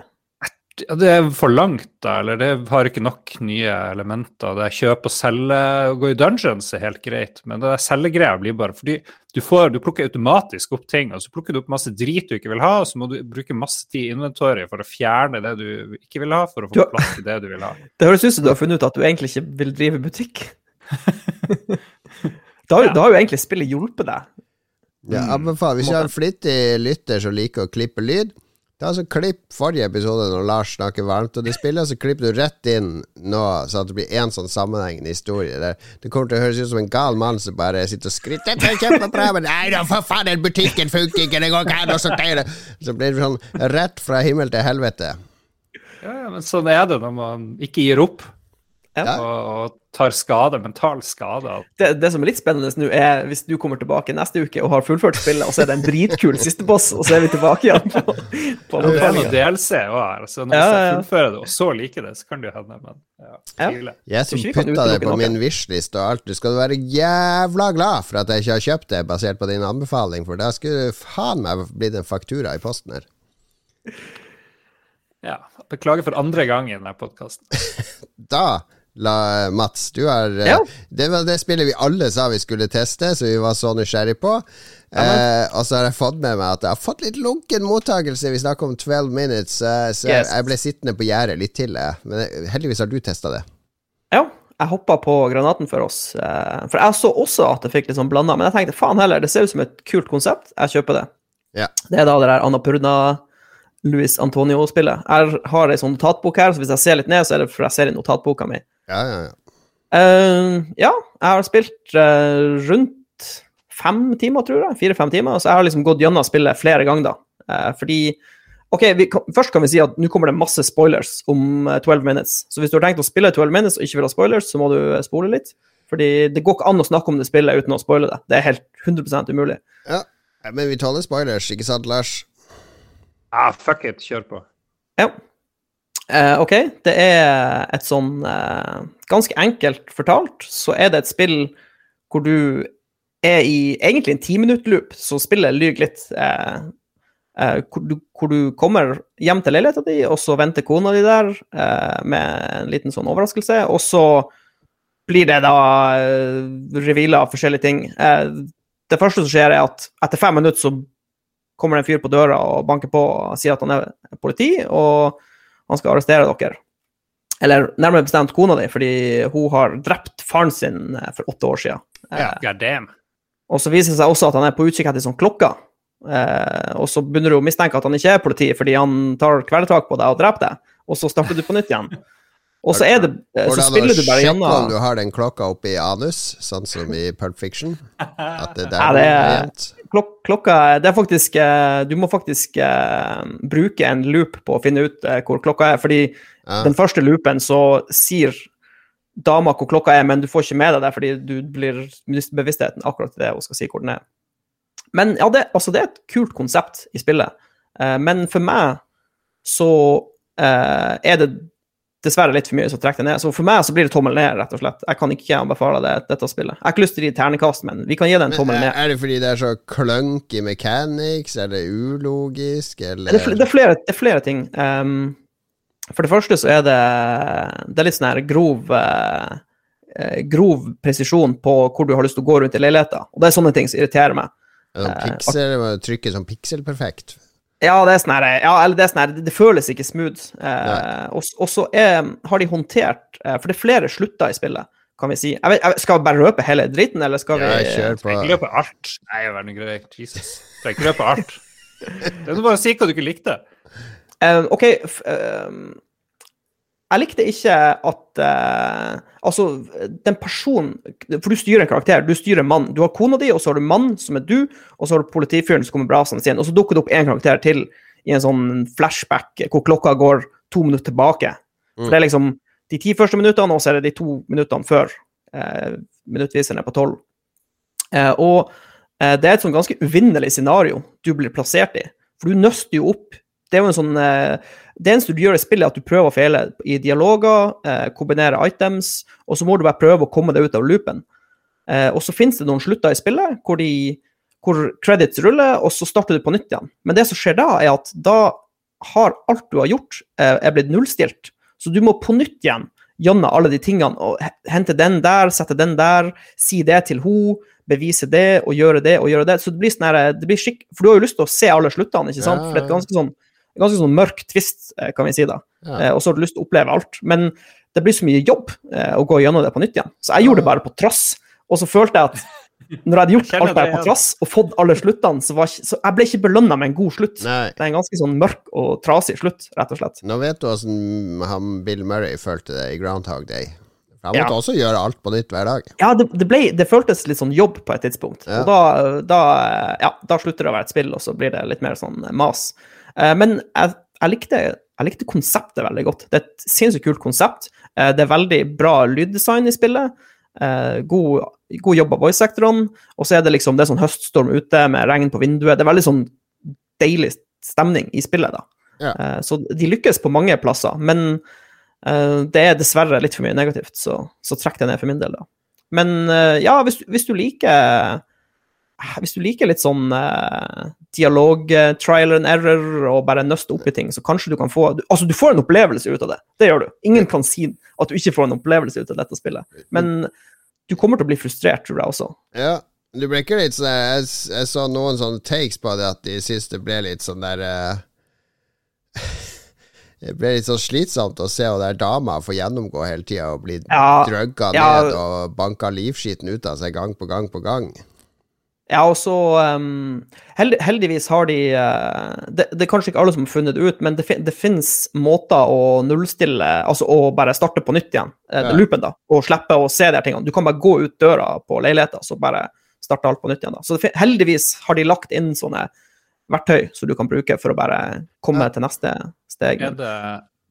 Ja, det er for langt, da, eller det har ikke nok nye elementer. Det er kjøp og selge Å gå i dungeons er helt greit, men det selgegreia blir bare fordi du, får, du plukker automatisk opp ting, og så plukker du opp masse drit du ikke vil ha, og så må du bruke masse tid i inventoriet for å fjerne det du ikke vil ha, for å få plass til det du vil ha. Det høres ut som du har funnet ut at du egentlig ikke vil drive butikk. da, har- da har jo egentlig spillet hjulpet deg. Ja, anbefaler. Hvis du har en flittig lytter som liker å klippe lyd, da så klipp forrige episode når Lars snakker varmt om det spillet, så klipper du rett inn nå, så at det blir én sånn sammenhengende historie. Det, det kommer til å høres ut som en gal mann som bare sitter og skritter 'Dette er kjempebra', men 'nei da, for faen, den butikken funker ikke, det går ikke an å sortere'. Så blir det sånn rett fra himmel til helvete. Ja, ja, men sånn er det når man ikke gir opp Ja. og, og tar skade, mental skade. Det, det som er litt spennende nå, er hvis du kommer tilbake neste uke og har fullført spillet, og så er det en dritkul siste boss, og så er vi tilbake igjen på, på Det er noe. DLC òg her, så når Ja, jeg ja, ja. fullfører det, og så liker det, så kan det jo hende, men ja, Ja. Jeg som putta det på noe. min wishlist og alt, du skal være jævla glad for at jeg ikke har kjøpt det basert på din anbefaling, for da skulle du faen meg blitt en faktura i posten her. Ja. Beklager for andre gang i denne podkasten. Da, la, Mats, du har eh, Ja. Det var det spillet vi alle sa vi skulle teste, så vi var så nysgjerrig på. Eh, og så har jeg fått med meg at jeg har fått litt lunken mottakelse. Vi snakker om 12 minutes, eh, så Yes. jeg ble sittende på gjerdet litt til. Eh. Men eh, heldigvis har du testa det. Ja, jeg hoppa på granaten for oss. eh, For jeg så også at det fikk litt sånn blanda, men jeg tenkte faen heller, det ser ut som et kult konsept, jeg kjøper det. Ja. Det er da det der Annapurna Luis Antonio-spillet. Jeg har ei sånn notatbok her, så hvis jeg ser litt ned, så er det for jeg ser i notatboka mi. Ja, ja, ja. Uh, ja, jeg har spilt uh, rundt fem timer, tror jeg. Fire-fem timer. Så jeg har liksom gått gjennom spillet flere ganger, da. Uh, fordi Ok, vi kan, først kan vi si at nå kommer det masse spoilers om eh, 12 minutes. Så hvis du har tenkt å spille 12 minutes og ikke vil ha spoilers, så må du spole litt. Fordi det går ikke an å snakke om det spillet uten å spoile det. Det er helt 100% umulig. ja. Men vi taler spoilers, ikke sant, Lars? Ah, fuck it, kjør på. Ja. Eh, ok, det er et sånn eh, Ganske enkelt fortalt, så er det et spill hvor du er i egentlig en timinutt-loop, så spillet lyver litt. Eh, hvor, du, hvor du kommer hjem til leiligheta di, og så venter kona di der med en liten sånn overraskelse, og så blir det da uh, av forskjellige ting. Det første som skjer, er at etter fem minutter så kommer det en fyr på døra og banker på og sier at han er politi, og han skal arrestere dere. Eller nærmere bestemt kona di, fordi hun har drept faren sin eh, for åtte år siden. Ja. God damn. Og så viser det seg også at han er på utkikk etter sånn klokka. Eh, og så begynner du å mistenke at han ikke er politi, fordi han tar kvelertak på deg og dreper deg. Og så starter du på nytt igjen. Og så er det eh, Så Hvordan spiller du bare gjennom om gjennom du har den klokka oppi anus, sånn som i Pulp Fiction? At det der Ja, det er-? Klok Klokka Det er faktisk eh, Du må faktisk uh, bruke en loop på å finne ut uh, hvor klokka er, fordi Ja. den første loopen så sier dama hvor klokka er, men du får ikke med deg det fordi du blir bevisstheten akkurat til det hun skal si hvor den er. Men ja, det, altså, det er et kult konsept i spillet. Uh, men for meg så er det dessverre litt for mye som trekker det ned. Så for meg så blir det tommel ned, rett og slett. Jeg kan ikke anbefale det, dette spillet. Jeg har ikke lyst til å gi ternekast, men vi kan gi det en tommel ned. er det fordi det er så clunky mechanics? Er det ulogisk, eller Det er, er flere, det er flere ting. Um, for det første så er det, det er litt sånn her grov eh, eh, grov presisjon på hvor du har lyst til å gå rundt i leiligheten. Og det er sånne ting som irriterer meg. det sånn pixel, uh, du sånn pixelperfekt? Ja, det er sånn her, ja, eller det er sånn her, det, føles ikke smooth. Eh, og, så er, har de håndtert eh, For det er flere slutter i spillet, kan vi si. Jeg vet, jeg, skal vi bare røpe hele dritten, eller skal vi Jeg kjør på. Trenger ikke løpe alt. Nei, vær nå grei. Jesus. Trenger ikke løpe alt. Det er bare å si hva du ikke likte. Eh, OK f, eh, Jeg likte ikke at eh, Altså, den personen For du styrer en karakter. Du styrer en mann. Du har kona di, og så har du mann, som er du, og så har du politifyren som kommer brasende sin, og så dukker det opp én karakter til i en sånn flashback hvor klokka går to minutter tilbake. For det er liksom de ti første minuttene, og så er det de to minuttene før eh, minuttviseren er på tolv. Eh, og eh, det er et sånn ganske uvinnelig scenario du blir plassert i. For du nøster jo opp Det er jo en sånn eh, Det eneste du gjør i spillet, er at du prøver å fele i dialoger, eh, kombinere items, og så må du bare prøve å komme deg ut av loopen. Eh, og så finnes det noen slutter i spillet hvor, de, hvor credits ruller, og så starter du på nytt igjen. Men det som skjer da, er at da har alt du har gjort, eh, er blitt nullstilt. Så du må på nytt igjen gjennom alle de tingene og hente den der, sette den der, si det til henne, bevise det og gjøre det og gjøre det. Så det blir sånn her, det blir skikk... For du har jo lyst til å se alle sluttene, ikke sant? For det er et ganske sånn, ganske sånn mørk twist, eh, kan vi si da. Ja. Eh, Og så har du lyst til å oppleve alt. Men det blir så mye jobb eh, å gå gjennom det på nytt igjen. Så jeg gjorde det bare på trass. Og så følte jeg at når jeg hadde gjort jeg alt det her på trass og fått alle sluttene, så, var, ikke- så jeg ble ikke belønna med en god slutt. Nei. Det er en ganske sånn mørk og trasig slutt, rett og slett. Nå vet du åssen han Bill Murray følte det i Groundhog Day. Han Ja. måtte også gjøre alt på nytt hver dag. Ja, det, det, ble, det føltes litt sånn jobb på et tidspunkt. Ja. Og da, da, ja, da slutter det å være et spill, og så blir det litt mer sånn mas. Eh, Men jeg, jeg, likte, jeg likte konseptet veldig godt. Det er et sinnssykt kult konsept. Eh, Det er veldig bra lyddesign i spillet. Eh, God, god jobb av voice-sektorene. Og så er det liksom det er sånn høststorm ute med regn på vinduet. Det er veldig sånn deilig stemning i spillet, da. Ja. Så de lykkes på mange plasser, men det er dessverre litt for mye negativt, så, så trekk det ned for min del, da. Men ja, hvis, hvis du liker hvis du liker litt sånn eh, dialog, eh, trial and error og bare nøste opp i ting, så kanskje du kan få du, Altså, du får en opplevelse ut av det. Det gjør du. Ingen kan si at du ikke får en opplevelse ut av dette spillet. Men du kommer til å bli frustrert, tror jeg også. Ja, du ble ikke litt sånn jeg, jeg så noen sånne takes på det, at de syns det ble litt sånn der eh, Det ble litt sånn slitsomt å se hun der dama få gjennomgå hele tida og bli Ja, drugga ja. ned og banka livskiten ut av seg gang på gang på gang. Ja, og så um, held, Heldigvis har de uh, det, det er kanskje ikke alle som har funnet det ut, men det, det finnes måter å nullstille Altså å bare starte på nytt igjen, uh, Ja. loopen, da, og slippe å se de her tingene. Du kan bare gå ut døra på leiligheten, så bare starte alt på nytt igjen. da. Så det, heldigvis har de lagt inn sånne verktøy som du kan bruke for å bare komme Ja. til neste steg. Er det,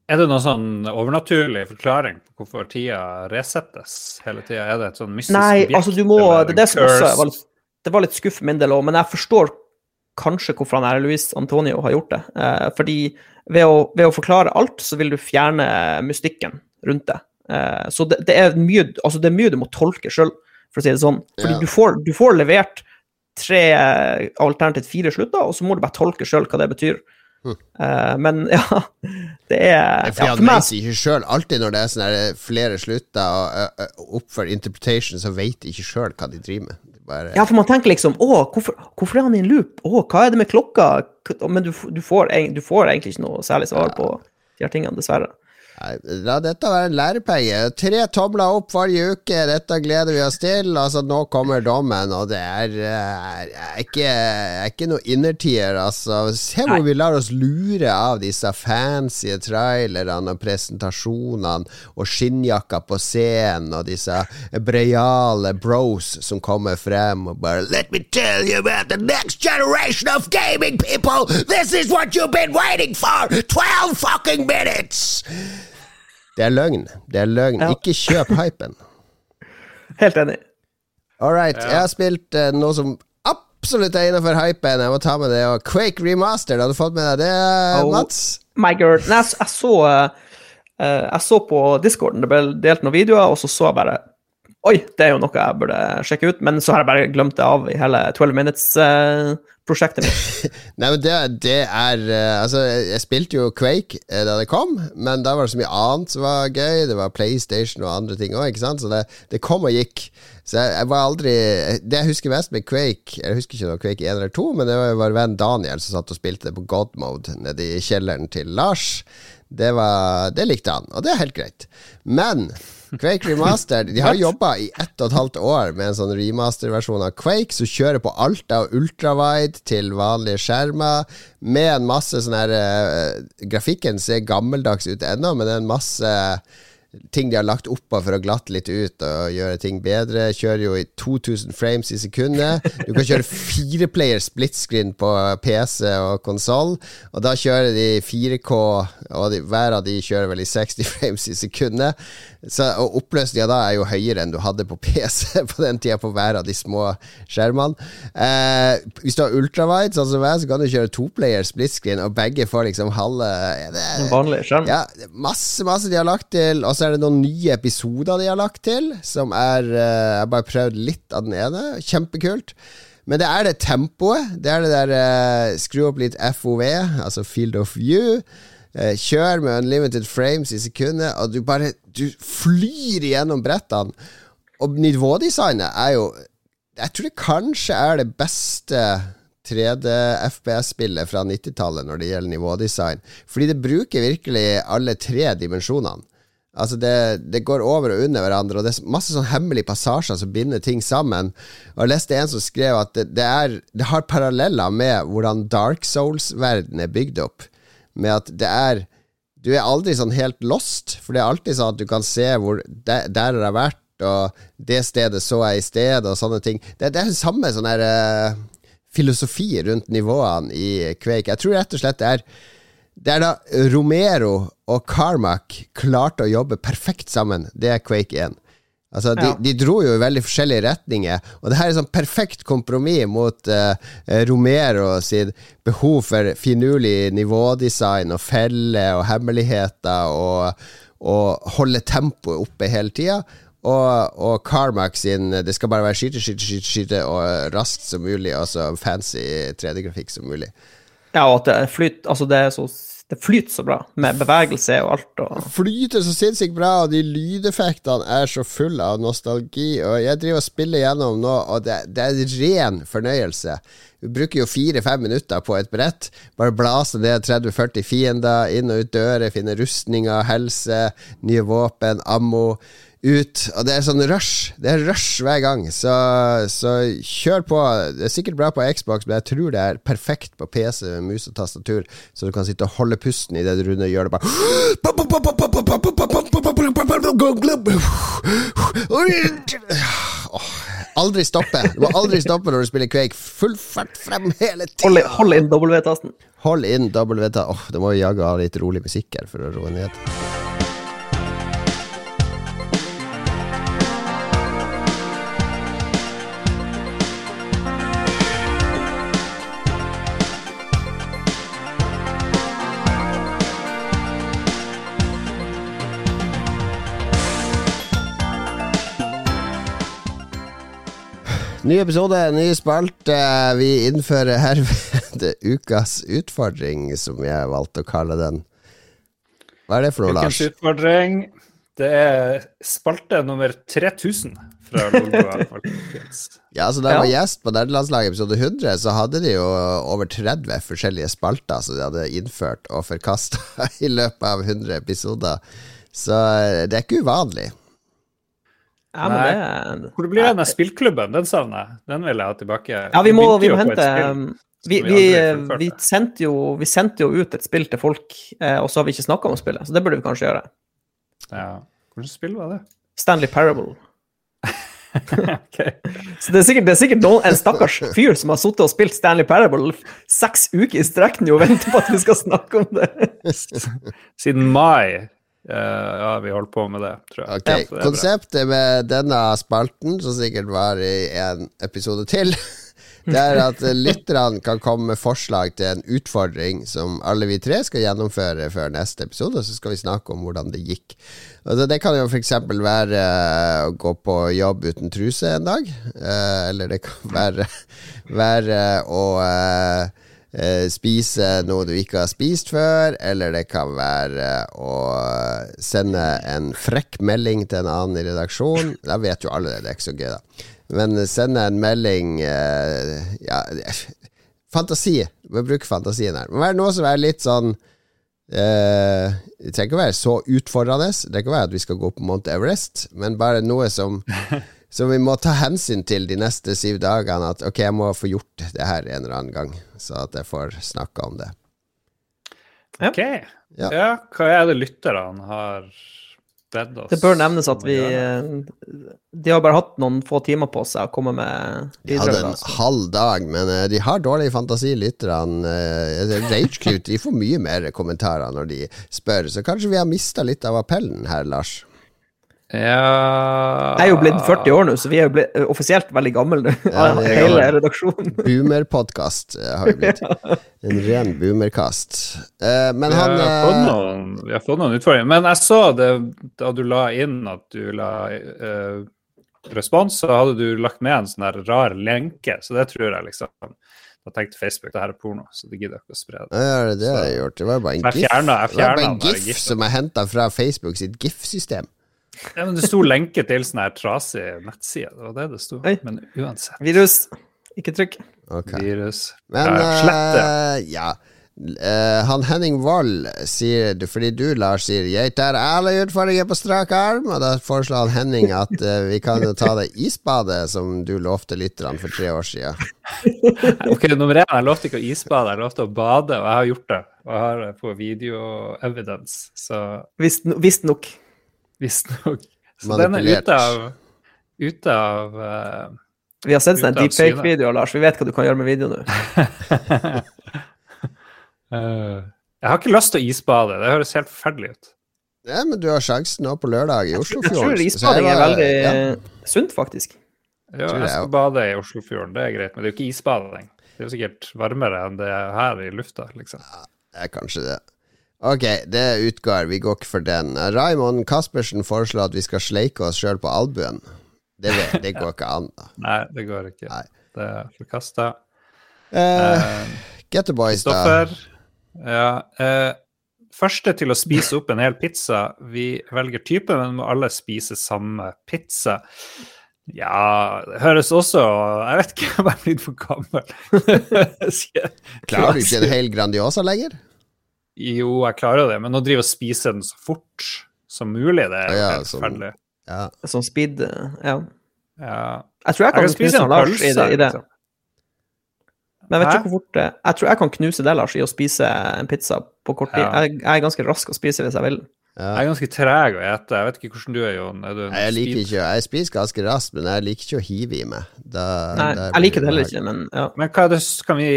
er det noen sånn overnaturlig forklaring på hvorfor tida resettes hele tida? Er det et sånn mystisk Nei, objekt, altså du må Det er det som også var litt, det var litt skuff for min del òg, men jeg forstår kanskje hvorfor han er Luis Antonio har gjort det. Eh, fordi ved å, ved å forklare alt, så vil du fjerne mystikken rundt det. Eh, så det, det, er mye, altså det er mye du må tolke sjøl, for å si det sånn. Fordi yeah. du, får, du får levert tre, alternativt fire slutter, og så må du bare tolke sjøl hva det betyr. Eh, men ja, det er Fordi ja, for meg, ikke sjøl. Alltid når det er sånne flere slutter og uh, opp for interpretation, så vet de ikke sjøl hva de driver med. Bare, Ja, for man tenker liksom Å, hvorfor, hvorfor er han i en loop? Å, hva er det med klokka? Men du, du, får, du får egentlig ikke noe særlig svar på de her tingene, dessverre. La dette være en lærepenge. Tre tomler opp hver uke, dette gleder vi oss til. Altså, nå kommer dommen, og det er, er, er, ikke, er ikke noe innertier, altså. Se hvor vi lar oss lure av disse fancy trailerne og presentasjonene, og skinnjakka på scenen, og disse breiale bros som kommer frem og bare Let me tell you about the next generation of gaming people! This is what you've been waiting for! 12 fucking minutes! Det er løgn. Det er løgn. Ja. Ikke kjøp hypen. Helt enig. All right. Ja. Jeg har spilt uh, noe som absolutt er innenfor hypen. Jeg må ta med det. Og Quake Remastered, har du fått med deg det, Oh. Mats? My girl. Nei, jeg, jeg så eh, Jeg så på discorden, det ble delt noen videoer, og så så jeg bare Oi, det er jo noe jeg burde sjekke ut, men så har jeg bare glemt det av i hele 12 Minutes-prosjektet mitt. Nei, men det, det er eh, Altså, jeg spilte jo Quake eh, da det kom, men da var det så mye annet som var gøy. Det var PlayStation og andre ting òg, ikke sant? Så det, det kom og gikk. Så jeg, jeg var aldri Det jeg husker mest med Quake Jeg husker ikke noe Quake 1 eller 2, men det var jo vår venn Daniel som satt og spilte det på God Mode nede i kjelleren til Lars. Det, var, det likte han, og det er helt greit. Men Quake Remastered De har jobba i ett og et halvt år med en sånn remasterversjon av Quake som kjører på Alta og ultrawide til vanlige skjermer, med en masse sånn her uh, Grafikken ser gammeldags ut ennå, men det er en masse ting de har lagt oppå for å glatte litt ut og gjøre ting bedre. Kjører jo i 2000 frames i sekundet. Du kan kjøre fireplayer split screen på PC og konsoll, og da kjører de 4K, og de, hver av de kjører vel i 60 frames i sekundet. Så, og oppløsninga da er jo høyere enn du hadde på PC på den tida på hver av de små skjermene. Eh, hvis du har ultrawide, sånn som jeg, så kan du kjøre toplayer split screen, og begge får liksom halve vanlig skjerm. ja, masse, masse de har lagt til. Og så er det noen nye episoder de har lagt til, som er eh, Jeg har bare prøvd litt av den ene. Kjempekult. Men det er det tempoet. Det er det der eh, skru opp litt FOV, altså Field of View. Uh, kjør med unlimited frames i sekundet, og du bare Du flyr gjennom brettene. Og nivådesignet er jo Jeg tror det kanskje er det beste 3D-FPS-spillet fra 90-tallet når det gjelder nivådesign. Fordi det bruker virkelig alle tre dimensjonene. Altså det, det, går over og under hverandre, og det er masse sånn hemmelige passasjer som binder ting sammen. Og Jeg leste en som skrev at det, det, er, det har paralleller med hvordan Dark Souls-verden er bygd opp. Med at det er Du er aldri sånn helt lost, for det er alltid sånn at du kan se hvor Der, der har vært, og det stedet så jeg i sted, og sånne ting. Det, det er den samme sånn her uh, filosofi rundt nivåene i Quake. Jeg tror rett og slett det er det er da Romero og Carmack klarte å jobbe perfekt sammen. Det er Quake 1. Altså, de, ja. de, dro jo i veldig forskjellige retninger, og det her er sånn perfekt kompromiss mot uh, Romero sitt behov for finurlig nivådesign og feller og hemmeligheter og, og holde tempoet oppe hele tida. Og, og Carmack sin Det skal bare være skyte, skyte, skyte, skyte og raskt som mulig, og så fancy 3D-grafikk som mulig. Ja, og at det flyt, Altså, det er så det flyter så bra, med bevegelse og alt. Og... Flyter så sinnssykt bra, og de lydeffektene er så fulle av nostalgi. Og jeg driver og spiller gjennom nå, og det, det er ren fornøyelse. Vi bruker jo fire-fem minutter på et brett. Bare blase ned 30-40 fiender, inn og ut dører, finne rustninger, helse, nye våpen, ammo ut. Og det er sånn rush. Det er rush hver gang. Så, så, kjør på. Det er sikkert bra på Xbox, men jeg tror det er perfekt på PC med mus og tastatur, så du kan sitte og holde pusten idet Og gjør det bare Aldri stoppe. Du må aldri stoppe når du spiller Quake. Full fart frem hele tida. Hold, inn W-tasten. Hold inn W-tasten. Oh, det må vi jaggu ha litt rolig musikk her for å roe ned. Ny episode, ny spalte. Vi innfører herved ukas utfordring, som jeg valgte å kalle den. Hva er det for noe, Lars? Ukens utfordring, det er spalte nummer 3000 fra Lolbua. ja, altså Da jeg var gjest på nederlandslaget episode 100, så hadde de jo over 30 forskjellige spalter som de hadde innført og forkasta i løpet av 100 episoder. Så eh, det er ikke uvanlig. Ja, men det, Hvor blir det av spillklubben? Den savner jeg. Den vil jeg ha tilbake. Ja, vi må, vi må hente vi, vi, vi, sendte jo, vi, sendte jo, ut et spill til folk, eh, og så har vi ikke snakka om spillet. Så det burde vi kanskje gjøre. Ja. Hvilket spill var det? Stanley Parable. okay. Så det er sikkert, det er sikkert noen, en stakkars fyr som har sittet og spilt Stanley Parable seks uker i strekk og venter på at vi skal snakke om det. Siden mai ja, vi holder på med det, tror jeg. Okay. Ja, Konseptet med denne spalten, som sikkert var i en episode til, det er at lytterne kan komme med forslag til en utfordring som alle vi tre skal gjennomføre før neste episode, og så skal vi snakke om hvordan det gikk. Altså, det kan jo f.eks. være uh, å gå på jobb uten truse en dag, uh, eller det kan være, være å eh, spise noe du ikke har spist før, eller det kan være å sende en frekk melding til en annen i redaksjonen. Da vet jo alle det, det er ikke så gøy, da. Men sende en melding eh, Ja, fantasi. Vi bruker fantasien her. Må være noe som er litt sånn eh, Det trenger ikke å være så utfordrende. Det trenger ikke være at vi skal gå på Mount Everest, men bare noe som Som vi må ta hensyn til de neste syv dagene at ok, jeg må få gjort det her en eller annen gang, så at jeg får snakka om det. Ok. Ja. ja. hva er det lytterne har bedt oss Det bør nevnes at vi eh, De har bare hatt noen få timer på seg å komme med bidrag. De hadde en halv dag, men uh, de har dårlig fantasi, lytterne. Uh, de får mye mer kommentarer når de spør, så kanskje vi har mista litt av appellen her, Lars? Ja Jeg er jo blitt 40 år nå, så vi er jo blitt eh, offisielt veldig gamle nå. Ja, hele redaksjonen. Boomerpodkast eh, har vi blitt. En ren boomerkast. Uh, men han Vi har fått noen, utfordringer. Men jeg så det da du la inn at du la uh, respons, så hadde du lagt med en sånn rar lenke. Så det tror jeg liksom Da tenkte Facebook det her er porno, så det gidder jeg ikke å spre det. Ja, det er det jeg har gjort. Det var bare en gif, fjernet, det var bare en GIF, gif som jeg henta fra Facebook sitt GIF-system. Ja, men Det sto lenke til sånn her trasig nettside. Det var det det sto. Oi. Men uansett. Virus. Ikke trykk. Okay. Virus. Men Ja, slett det. eh, ja. Uh, han Henning Wold sier Fordi du, Lars, sier 'jeg tar alle utfordringer på strak arm', og da foreslår han Henning at uh, vi kan ta det isbadet som du lovte lytterne for tre år siden. Ok, nummer én, jeg lovte ikke å isbade, jeg lovte å bade, og jeg har gjort det. Og jeg har det på video-evidence, så Visst Visstnok. Så den er ute av Ute av uh, Vi har sett en deepfake-video, Lars. Vi vet hva du kan gjøre med video nå. uh, Jeg har ikke lyst til å isbade, det høres helt forferdelig ut. Ja, men du har sjansen nå på lørdag i Oslofjorden. Jeg tror jeg isbading er veldig ja. sunt, faktisk. Ja, jeg skal bade i Oslofjorden, det er greit, men det er jo ikke isbading. Det er jo sikkert varmere enn det er her i lufta, liksom. Ja, Det er kanskje det. Ok, det utgår. Vi går ikke for den. Raymond Caspersen foreslår at vi skal sleike oss sjøl på albuen. Det, det går ikke an. da. Nei, det går ikke. Nei. Det er forkasta. Eh, Get the boys, da. Ja. Eh, første til å spise opp en hel pizza. Vi velger type, men må alle spise samme pizza. Ja, det høres også Jeg vet ikke, jeg er blitt for gammel. Klarer du ikke en hel Grandiosa lenger? Jo, jeg klarer det, men å drive og spise den så fort som mulig, det er Ja, helt forferdelig. Ja. Sånn speed eh, Ja. Ja. Jeg tror jeg kan, spise knuse en Lars i det. I det. liksom. Men jeg vet ikke hvor fort det Jeg tror jeg kan knuse det, Lars, i å spise en pizza på kort tid. Ja. Jeg, jeg er ganske rask å spise hvis jeg vil. Ja. Jeg er ganske treg å ete. Jeg vet ikke hvordan du er, Jon. Er du en Jeg liker ikke Jeg spiser ganske raskt, men jeg liker ikke å hive i meg. Da, Nei, jeg liker det heller ikke, men ja. Men hva, er det, kan vi,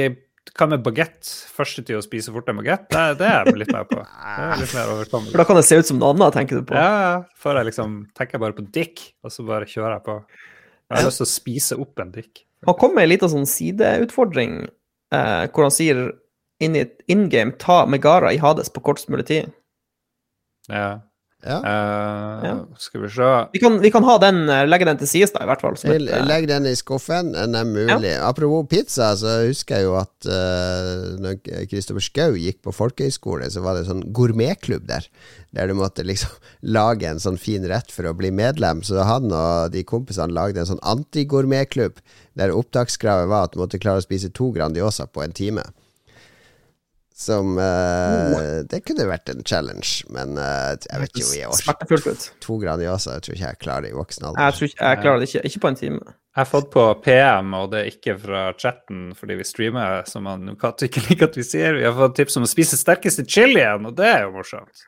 hva med bagett? Første tid å spise fort en bagett? Det, det er jeg litt mer på. Litt mer For da kan det se ut som noe annet, tenker du på. Ja, før jeg liksom tenker bare på dick, og så bare kjører jeg på. Jeg har lyst til å spise opp en dick. Han kom med en liten sånn sideutfordring eh, hvor han sier in, it, in game ta Megara i Hades på kortest mulig tid. Ja. Ja. Uh, Ja. Skal vi se Vi kan, vi kan ha den, eh, legge den til sides, da, i hvert fall. Et, eh, Legg den i skuffen, er mulig. Apropos pizza, så husker jeg jo at uh, når Kristoffer Schou gikk på folkehøyskole, så var det en sånn gourmetklubb der. Der du måtte liksom lage en sånn fin rett for å bli medlem. Så han og de kompisene lagde en sånn antigourmetklubb, der opptakskravet var at du måtte klare å spise to Grandiosa på en time. Som eh, Det kunne vært en challenge, men eh, jeg vet ikke jeg orker To grader to Åsa, Jeg tror ikke jeg klarer det i voksen alder. Jeg ikke jeg klarer det ikke. Ikke på en time. Jeg har fått på PM, og det er ikke fra chatten fordi vi streamer, som han Kato ikke liker at vi sier. Vi har fått tips om å spise sterkeste chilien, og det er jo morsomt.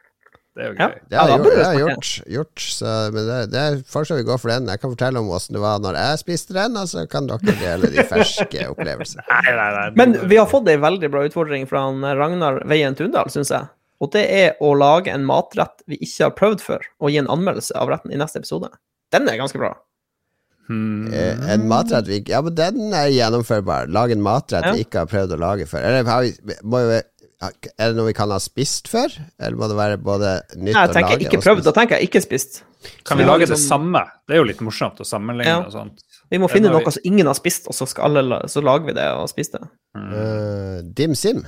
Det er jo gøy. Det har Ja, jeg gjort, det har jeg gjort, gjort så, men det, det er fortsatt vi går for den. Jeg kan fortelle om åssen det var når jeg spiste den, og så kan dere dele de ferske opplevelsene. Nei, nei, nei. Men vi har fått ei veldig bra utfordring fra Ragnar Veien Tundal, syns jeg. Og det er å lage en matrett vi ikke har prøvd før, og gi en anmeldelse av retten i neste episode. Den er ganske bra. Hmm. Eh, En matrett vi ikke Ja, men den er gjennomførbar. Lage en matrett Ja. vi ikke har prøvd å lage før. Eller har vi, må jo, er det noe vi kan ha spist før? Eller må det være både nytt Jeg å tenker lage ikke og prøvd, da tenker jeg ikke spist. Kan vi lage det samme? Det er jo litt morsomt å sammenligne Ja. og sånt. Vi må finne noe vi... som ingen har spist, og så, skal alle, så lager vi det og spiser det. Mm. Uh, dim sim.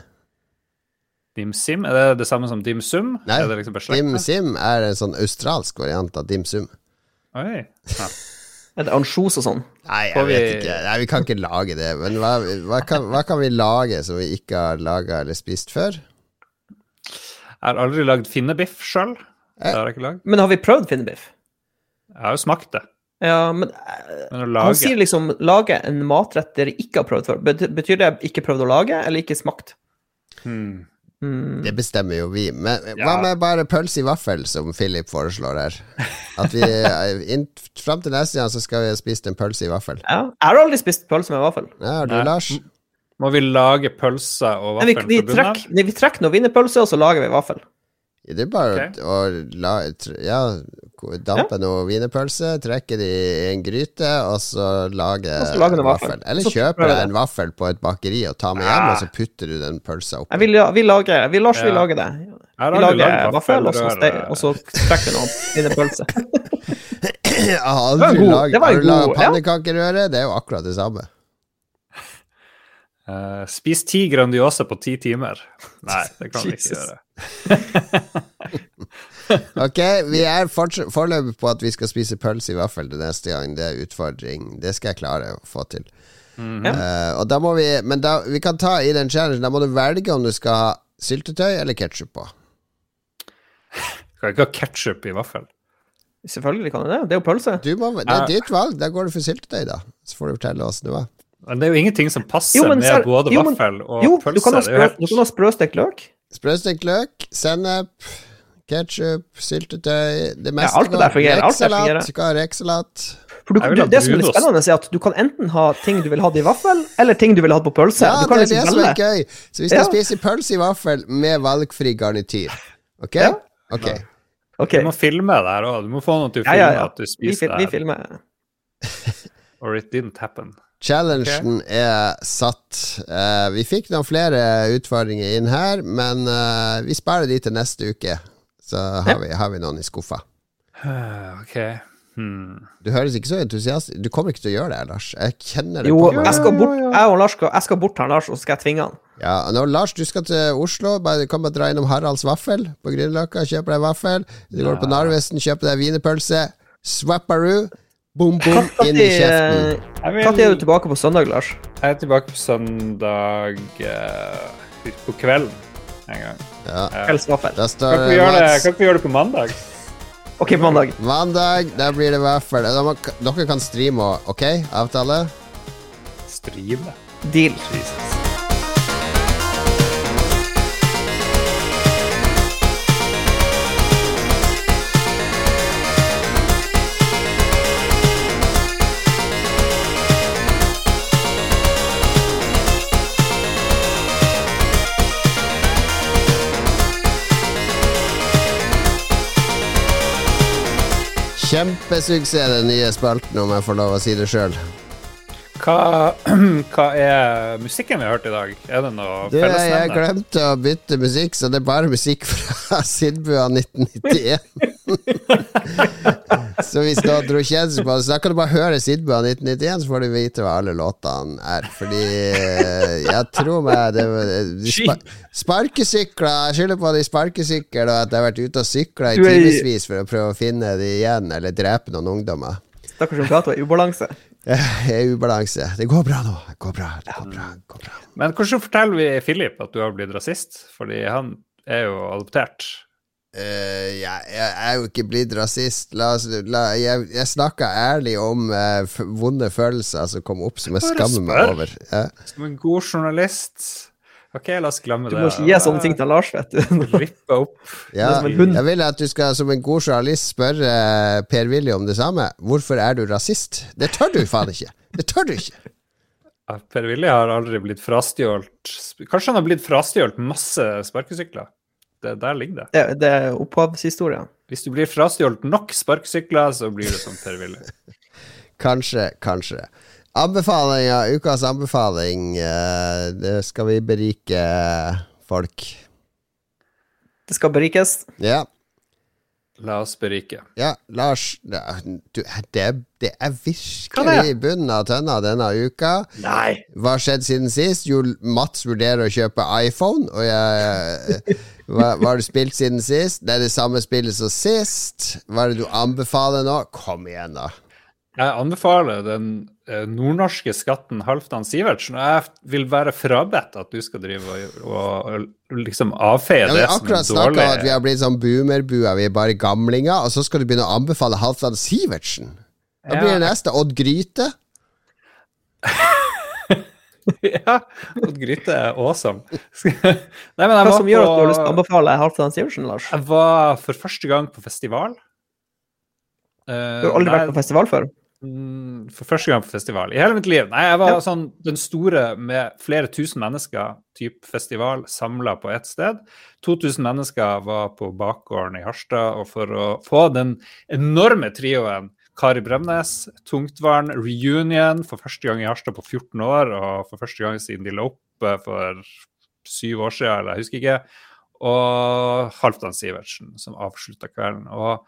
Dim sim, er det det samme som dim sum? Nei, Er det liksom? Dim sim er en sånn australsk variant av dim sum. Oi. Ja. Er det ansjos og sånn? Nei, jeg vet ikke. Nei, vi kan ikke lage det. Men hva, hva, kan, hva kan vi lage som vi ikke har laga eller spist før? Jeg har aldri lagd finnebiff sjøl. Men har vi prøvd finnebiff? Jeg har jo smakt det. Ja, men eh, Men å han sier liksom lage en matrett dere ikke har prøvd før. Betyr det ikke prøvd å lage, eller ikke smakt? hmm. Mm. Det bestemmer jo vi. Men hva med bare pølse i vaffel, som Philip foreslår her? At vi inn, Fram til neste gang så skal vi ha spist en pølse i vaffel. Ja. Jeg har aldri spist pølse med vaffel. Ja, du, Nei. Lars? Må vi lage pølse og vi, vaffel vi, på trekker, nei, vi trekker noen wienerpølse, og så lager vi vaffel. Det er bare okay. å, å la, ja, dampe noe wienerpølse, trekke det i en gryte, og så lage, Og så lage en vaffel. vaffel. Eller kjøpe deg en vaffel på et bakeri og ta med hjem, og så putter du den pølsa oppi. Vi, vi lager, vi, Lars, vi Ja. lager det. Vi lager lagd vaffel, og så, ste- og så trekker vi noen wienerpølse. Jeg har Det var aldri ja. pannekakerøre? Det er jo akkurat det samme. Uh, spis ti Grandiosa på ti timer. Nei, det kan vi ikke gjøre. Ok, vi er foreløpig på at vi skal spise pølse i vaffel til neste gang. Det er utfordring. Det skal jeg klare å få til. Mm -hmm. uh, og da må vi Men da, vi kan ta i den challengen. Da må du velge om du skal ha syltetøy eller ketsjup på. Skal ikke ha ketsjup i vaffel. Selvfølgelig kan du det. Det er jo pølse. Du må, det er ditt valg. Da går du for syltetøy, da. Så får du fortelle åssen det var. Men det er jo ingenting som passer Jo, men med både jo, men- vaffel og Jo, pølse. du kan ha, sprø, du kan ha sprøstekt løk. Sprøstekt løk, sennep, ketsjup, syltetøy Det meste alt det der fungerer, det. Rekesalat. Skal ha rekesalat. For du, du, det som er litt spennende, er at du kan enten ha ting du vil ha i vaffel, eller ting du vil ha på pølse. Ja, du kan det er det liksom som er gøy. Så vi skal Ja. spise pølse i vaffel med valgfri garnityr. Ok? Ja. Ok. okay. Du må filme det her òg. Du må få noen til å filme ja, ja. at du spiser vi, vi det her. filmer. Or it didn't happen. Challengen er satt. Uh, vi fikk noen flere utfordringer inn her, men uh, vi sparer de til neste uke. Så har, vi, har vi noen i skuffa. OK. Hmm. Du høres ikke så entusiastisk Du kommer ikke til å gjøre det, Lars. Jeg kjenner det Jo, på meg. jeg skal bort, jeg og Lars skal, jeg skal bort her, Lars, og så skal jeg tvinge han. Ja, nå, Lars, du skal til Oslo. Bare Kom og dra innom Haralds Vaffel på Grünerløkka. Kjøp deg vaffel. Du går på Narvesen, kjøper deg wienerpølse. Swapperoo. Bom, bom, inn i kjeften. Når er du tilbake på søndag, Lars? jeg er tilbake på søndag uh, på kvelden en gang. Ja, Uh, Kveldsvaffel. Kan vi gjøre det, Mats. kan vi gjøre det på mandag? Ok, på mandag. Mandag, da blir det vaffel. Dere kan streame òg, OK? Avtale? Streame. Deal. Jesus. Kjempesuksess, den nye spalten, om jeg får lov å si det sjøl. Hva, hva er musikken vi har hørt i dag? Er det noe Du, jeg glemte å bytte musikk, så det er bare musikk fra Sidbua 1991. så hvis du har kjennelse på det, så da kan du bare høre Sidbua 1991, så får du vite hva alle låtene er. Fordi eh, jeg tror meg det, de spa, Sparkesykler Jeg skylder på de sparkesykler, og at jeg har vært ute og sykla i timevis for å prøve å finne de igjen, eller drepe noen ungdommer. Stakkars Cato er i ubalanse. Jeg er ubalanse. Det går bra nå. Det går bra. Det går bra. Det går bra. Men hvordan forteller vi Philip at du har blitt rasist? Fordi han er jo adoptert. Uh, jeg, jeg er jo ikke blitt rasist. La la, jeg jeg snakka ærlig om uh, vonde følelser som kom opp, som jeg skammer meg over. Ja. Som en god journalist. OK, la oss glemme det. Du må ikke gi sånne ting til Lars, vet du. Rippe opp. Ja, jeg vil at du skal som en god journalist spørre eh, Per-Willy om det samme. Hvorfor er du rasist? Det tør du faen ikke! Det tør du ikke! Ja, Per Willy har aldri blitt frastjålet Kanskje han har blitt frastjålet masse sparkesykler? Det, der ligger det. Det, det er opphavshistoria. Hvis du blir frastjålet nok sparkesykler, så blir du som Per Willy. Kanskje, kanskje. Anbefalinga, ukas anbefaling. eh, det skal vi berike folk. Det skal berikes. Ja. La oss berike. Ja, Lars, det, du, det, det er virkelig i bunnen av tønna denne uka. Nei! Hva har skjedd siden sist? Jo, Mats vurderer å kjøpe iPhone, og jeg hva, hva har du spilt siden sist? Det er det samme spillet som sist. Hva er det du anbefaler nå? Kom igjen, da. Jeg anbefaler den eh, nordnorske skatten Halvdan Sivertsen. Og jeg vil være frabedt at du skal drive og, og, og liksom avfeie Ja, det som akkurat en snakka dårlig at vi har blitt sånn boomerbua, vi er bare gamlinger, og så skal du begynne å anbefale Halvdan Sivertsen. Da blir det Ja. neste? Odd Gryte? ja, Odd Gryte er awesome. Nei, men jeg Hva som gjør at du har lyst til å anbefale Halvdan Sivertsen, Lars? Jeg var for første gang på festival. Uh, Du har aldri nei, vært på festival før? Mm, For første gang på festival i hele mitt liv. Nei, jeg var Ja. sånn den store med flere tusen mennesker, type festival, samla på ett sted. 2000 mennesker var på bakgården i Harstad, og for å få den enorme trioen Kari Bremnes, Tungtvann, Reunion for første gang i Harstad på 14 år, og for første gang siden de la opp eh, for syv år siden, eller jeg husker ikke, og Halvdan Sivertsen, som avslutta kvelden. Og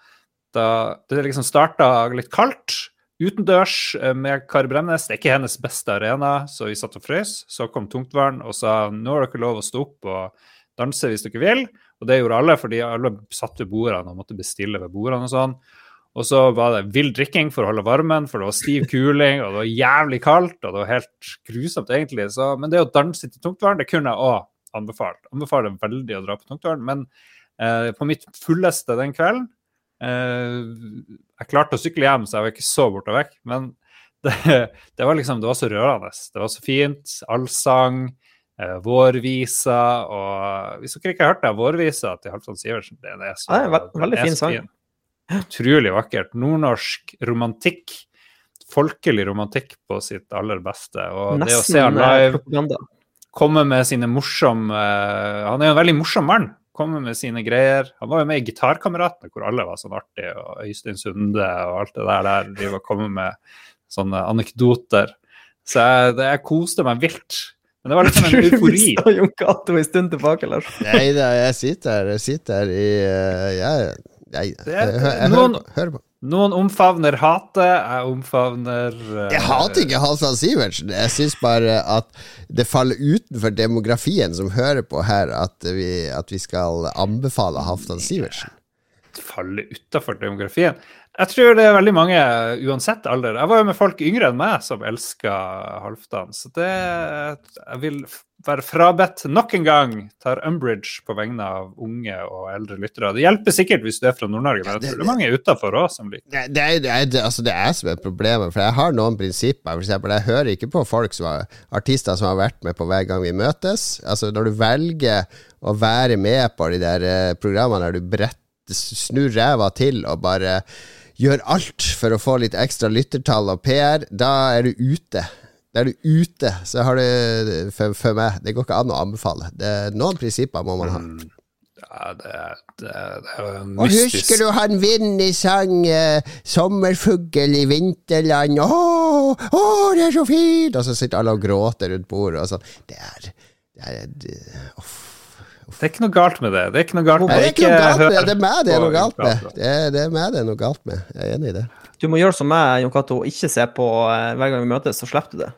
da det liksom starta litt kaldt, utendørs eh, med Kari Bremnes. Det er ikke hennes beste arena, så vi satt og frøs. Så kom tungtvern og sa nå har dere lov å stå opp og danse hvis dere vil. Og det gjorde alle, fordi alle satt ved bordene og måtte bestille ved bordene og sånn. Og så var det vill drikking for å holde varmen, for det var stiv kuling, og det var jævlig kaldt, og det var helt grusomt, egentlig. Så, men det å danse til tungtvern, det kunne jeg òg anbefalt. Anbefaler veldig å dra på tungtvern, Men eh, på mitt fulleste den kvelden Jeg klarte å sykle hjem, så jeg var ikke så borte vekk. Men det, det, var liksom, det var så rørende. Det var så fint. Allsang. Eh, vårvisa og Hvis dere ikke har hørt det, vårvisa til Halvdan Sivertsen det er så, ja, veldig fin sang. Fin. Utrolig vakkert. Nordnorsk romantikk. Folkelig romantikk på sitt aller beste. Og Nesten det å se han eh, live, propaganda. komme med sine morsomme uh, Han er jo en veldig morsom mann. Komme med sine greier. Han var jo med i Gitarkameratene, hvor alle var sånn artige, og Øystein Sunde og alt det der der de var kommet med sånne anekdoter. Så jeg, det, jeg koste meg vilt. Men det var liksom en eufori. Du Jon Cato en stund tilbake, Lars. Nei da, jeg sitter her. Jeg sitter her i uh, jeg, jeg, hør noen, på. Noen omfavner hatet, jeg omfavner uh, Jeg hater ikke Halvdan Sivertsen. Jeg syns bare at det faller utenfor demografien som hører på her, at vi, at vi skal anbefale Halvdan Sivertsen. Faller utafor demografien? Jeg tror det er veldig mange, uansett alder. Jeg var jo med folk yngre enn meg som elska Halvdan, så det Jeg vil være frabedt nok en gang. Tar Umbridge på vegne av unge og eldre lyttere. Det hjelper sikkert hvis du er fra Nord-Norge, men jeg tror det er mange utafor òg som liker det. Det er, det, er, altså det er som er problemet, for jeg har noen prinsipper. For eksempel, jeg hører ikke på folk som har, artister som har vært med på hver gang vi møtes. Altså Når du velger å være med på de der eh, programmene der du brett, snur ræva til og bare gjør alt for å få litt ekstra lyttertall og PR, da er du ute. Da er du ute, så har du for, for, meg Det går ikke an å anbefale. Det, noen prinsipper må man ha. Mm. Ja, det, det, det er jo mystisk. Og husker du han Vinni sang eh, 'Sommerfugl i vinterland'? Å, å, det er så fint! Og så sitter alle og gråter rundt bordet og sånn. Det er, det er, det, det er ikke noe galt med det. Det er ikke noe galt med det. Er ikke noe galt med det. det er meg det er noe galt med. Det er, det er meg det er noe galt med. Jeg er enig i det. Du må gjøre som meg, Jon Cato, ikke se på uh, hver gang vi møtes, så slipper du det.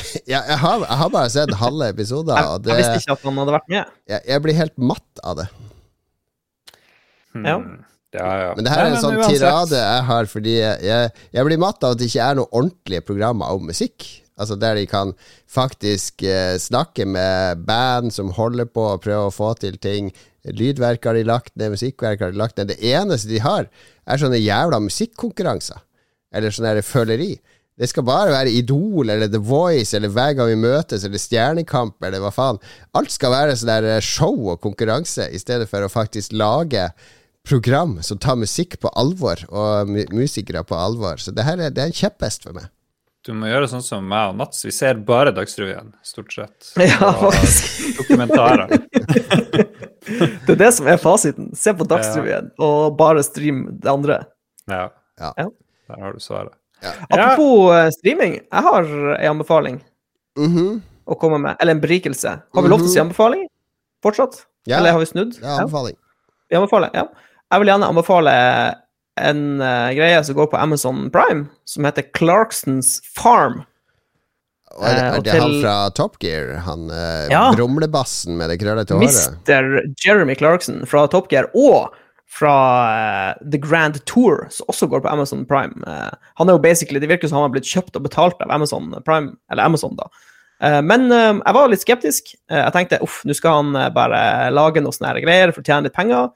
ja, jeg har, jeg har, bare sett halve episoder. Jeg, jeg, visste ikke at han hadde vært med. Jeg, jeg blir helt matt av det. Hmm. Ja. Ja, ja. Men det her er en sånn tirade jeg har, fordi jeg, jeg, blir matt av at det ikke er noen ordentlige programmer om musikk. Altså Der de kan faktisk eh, snakke med band som holder på å prøve å få til ting. Lydverk har de lagt ned, musikkverk har de lagt ned. Det eneste de har, er sånne jævla musikkonkurranser. Eller sånn føleri. Det skal bare være Idol eller The Voice eller Hver gang vi møtes eller Stjernekamp eller hva faen. Alt skal være sånn eh, show og konkurranse, i stedet for å faktisk lage program som tar musikk på alvor, og musikere på alvor. Så det her er, det er en kjepphest for meg. Du må gjøre sånn som meg og Mats. Vi ser bare Dagsrevyen, stort sett. Ja, faktisk. Dokumentarer. det er det som er fasiten. Se på Dagsrevyen, ja. og bare stream det andre. Ja. ja. Der har du svaret. Ja. Apropos uh, streaming, jeg har en anbefaling mm -hmm. å komme med. Eller en berikelse. Har vi lov til å si mhm. anbefaling fortsatt? Eller har vi snudd? Ja, anbefaling. Vi anbefaler, ja. Jeg vil gjerne anbefale en uh, greie som går på Amazon Prime, som heter Clarksons Farm. Og er det, er det til, han fra Top Gear? Han uh, ja, brumlebassen med det krøllete håret? Mr. Jeremy Clarkson fra Top Gear, og fra uh, The Grand Tour, som også går på Amazon Prime. Uh, han er jo basically, Det virker som han har blitt kjøpt og betalt av Amazon Prime, eller Amazon, da. Men jeg var litt skeptisk. jeg tenkte uff, nå skal han bare lage noe sånne greier for å tjene litt penger.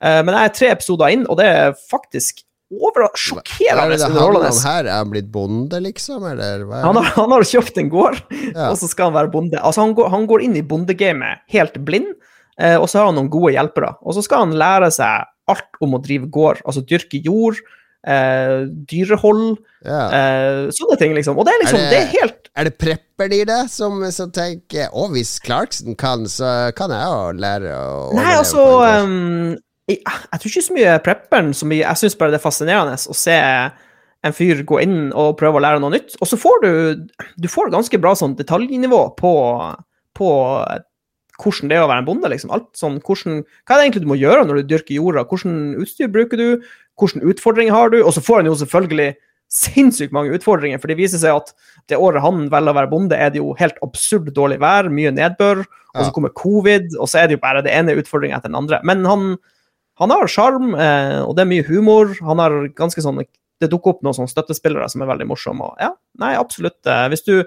Eh, men jeg er tre episoder inn, og det er faktisk over sjokkerende underholdende. Er her er han blitt bonde, liksom? Eller hva han, har, han har kjøpt en gård, ja. og så skal han være bonde. Altså, han går, han går inn i bondegamet helt blind, eh, og så har han noen gode hjelpere. Og så skal han lære seg alt om å drive gård, altså dyrke jord. Eh, dyrehold, ja. eh, sånne ting, liksom. Og det er liksom, er det, det er helt Er det prepper i det, som, som tenker Å, hvis Clarkson kan, så kan jeg jo lære å Nei, altså um, jeg, jeg, tror ikke så mye prepperen som jeg, jeg syns bare det er fascinerende å se en fyr gå inn og prøve å lære noe nytt. Og så får du du får ganske bra sånn detaljnivå på, på hvordan det er å være en bonde. liksom. Alt sånn, hvordan, Hva er det egentlig du må gjøre når du dyrker jorda? Hvordan utstyr bruker du? Hvilke utfordringer har du? Og så får han jo selvfølgelig sinnssykt mange utfordringer, for det viser seg at det året han velger å være bonde, er det jo helt absurd dårlig vær, mye nedbør, og så kommer covid, og så er det jo bare det ene utfordringa etter den andre. Men han, han har sjarm, eh, og det er mye humor. Han har ganske sånn Det dukker opp noen sånne støttespillere som er veldig morsomme. Og ja, nei, absolutt. eh, Hvis du,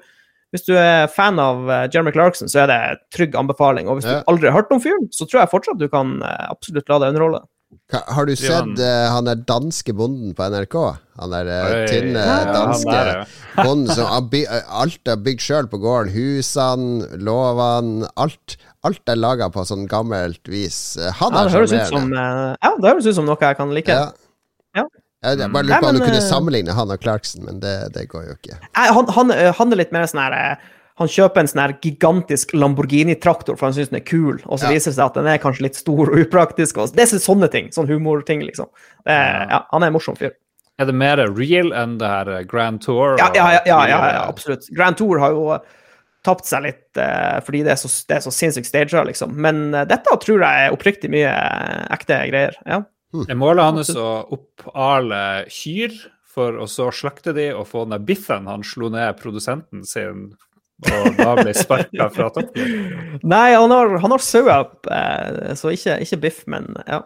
hvis du er fan av eh, Jeremy Clarkson, så er det trygg anbefaling. Og hvis Ja. du aldri har hørt om fyren, så tror jeg fortsatt du kan eh, absolutt la deg underholde. Ka- Har du sett han- eh, han der danske bonden på NRK? Han der uh, tynne ja, danske der, bonden som har by alt er bygd sjøl på gården. Husene, låvene, alt. Alt er laga på sånn gammelt vis. Eh, Han Ja, det høres ut som, eh, ja, det høres ut som noe jeg kan like. Ja. Ja. Jeg jeg bare Mm. lurer på om du kunne eh, sammenligne han og Clarkson, men det, det går jo ikke. Han, han, han er litt mer sånn her Han kjøper en sånn her gigantisk Lamborghini-traktor for han syns den er kul, og så Ja. viser det seg at den er kanskje litt stor og upraktisk. Og det er sånne ting. Sånn humorting, liksom. Det, ja, han er en morsom fyr. Er det mer real enn det her Grand Tour? Ja, og ja, ja, ja, ja, ja tidligere? absolutt. Grand Tour har jo tapt seg litt eh, fordi det er så, det er så sinnssykt stager, liksom. Men eh, dette tror jeg er oppriktig mye eh, ekte greier. Ja. Er målet hans å oppale kyr for å så slakte de og få den der biffen han slo ned produsenten sin og da ble sparka fra toppen? Nei, han har, han har sauer, eh, så ikke, ikke biff, men ja.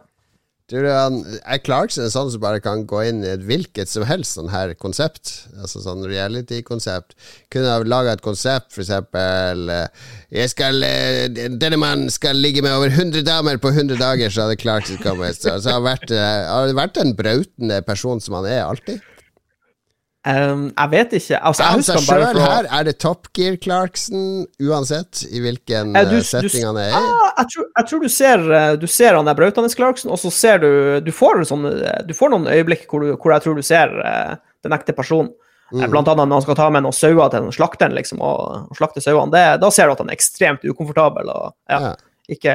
Tror du han, Er Clarkson en sånn som bare kan gå inn i et hvilket som helst sånn her konsept? Altså sånn reality-konsept. Kunne ha laga et konsept, for eksempel eh, jeg skal, eh, Denne mannen skal ligge med over 100 damer på 100 dager, så hadde Clarkson kommet. Så, så har han vært, eh, har vært en brautende person som han er alltid. Um, jeg vet ikke. Altså, jeg husker bare fra her? Er det Top Gear Clarkson, uansett i hvilken Eh, du- eh, du- setting han er i? Ah, jeg, tror, jeg tror du ser, eh, du ser han der Brautanes Clarkson, og så ser du Du får, sånne, du får noen øyeblikk hvor, du, hvor jeg tror du ser uh, den ekte personen. Eh, Mm. Blant annet når han skal ta med noen sauer til slakteren liksom, og, og slakte sauene. Da ser du at han er ekstremt ukomfortabel og ja, Ja. ikke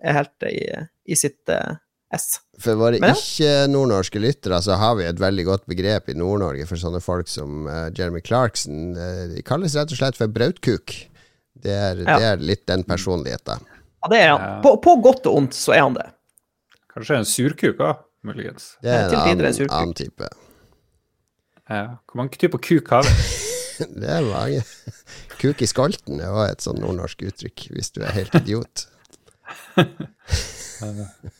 er helt i, i sitt uh, ess. For våre ja. ikke-nordnorske lyttere så har vi et veldig godt begrep i Nord-Norge for sånne folk som uh, Jeremy Clarkson. Uh, de kalles rett og slett for brautkuk. Det er, Ja. det er litt den personligheten. Ja, det er han. Ja. På, på godt og ondt så er han det. Kanskje en surkuk òg, muligens. Det er en annen, annen type. Ja. Hvor mange typer kuk har vi? Det er mange. Kuk i skolten er også et sånn nordnorsk uttrykk, hvis du er helt idiot.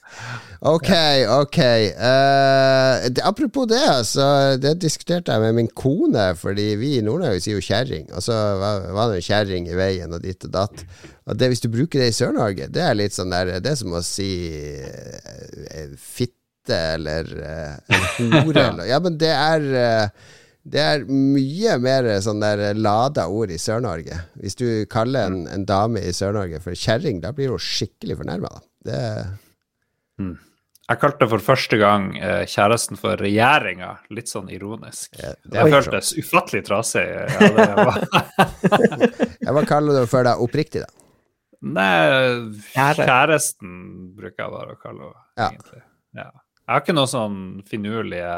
Ok, ok. Uh, det, apropos det, så det diskuterte jeg med min kone, fordi vi i Nord-Norge sier jo kjerring. Og så var, var det jo kjerring i veien, og ditt og datt. Og det, hvis du bruker det i Sør-Norge, det er litt sånn der Det er som å si uh, fitte eller uh, hore eller Ja, men det er det er mye mer sånn der lada ord i Sør-Norge. Hvis du kaller en, en dame i Sør-Norge for kjerring, da blir hun skikkelig fornærma. Det er Jeg kalte for første gang eh, kjæresten for regjeringa, litt sånn ironisk. Ja, det det er føltes ufattelig trasig. Ja, det var. Ja, Hva kaller du det for deg oppriktig, da? Nei, Kjære. kjæresten bruker jeg bare å kalle henne, Ja. egentlig. Ja. Jeg har ikke noe sånn finurlige,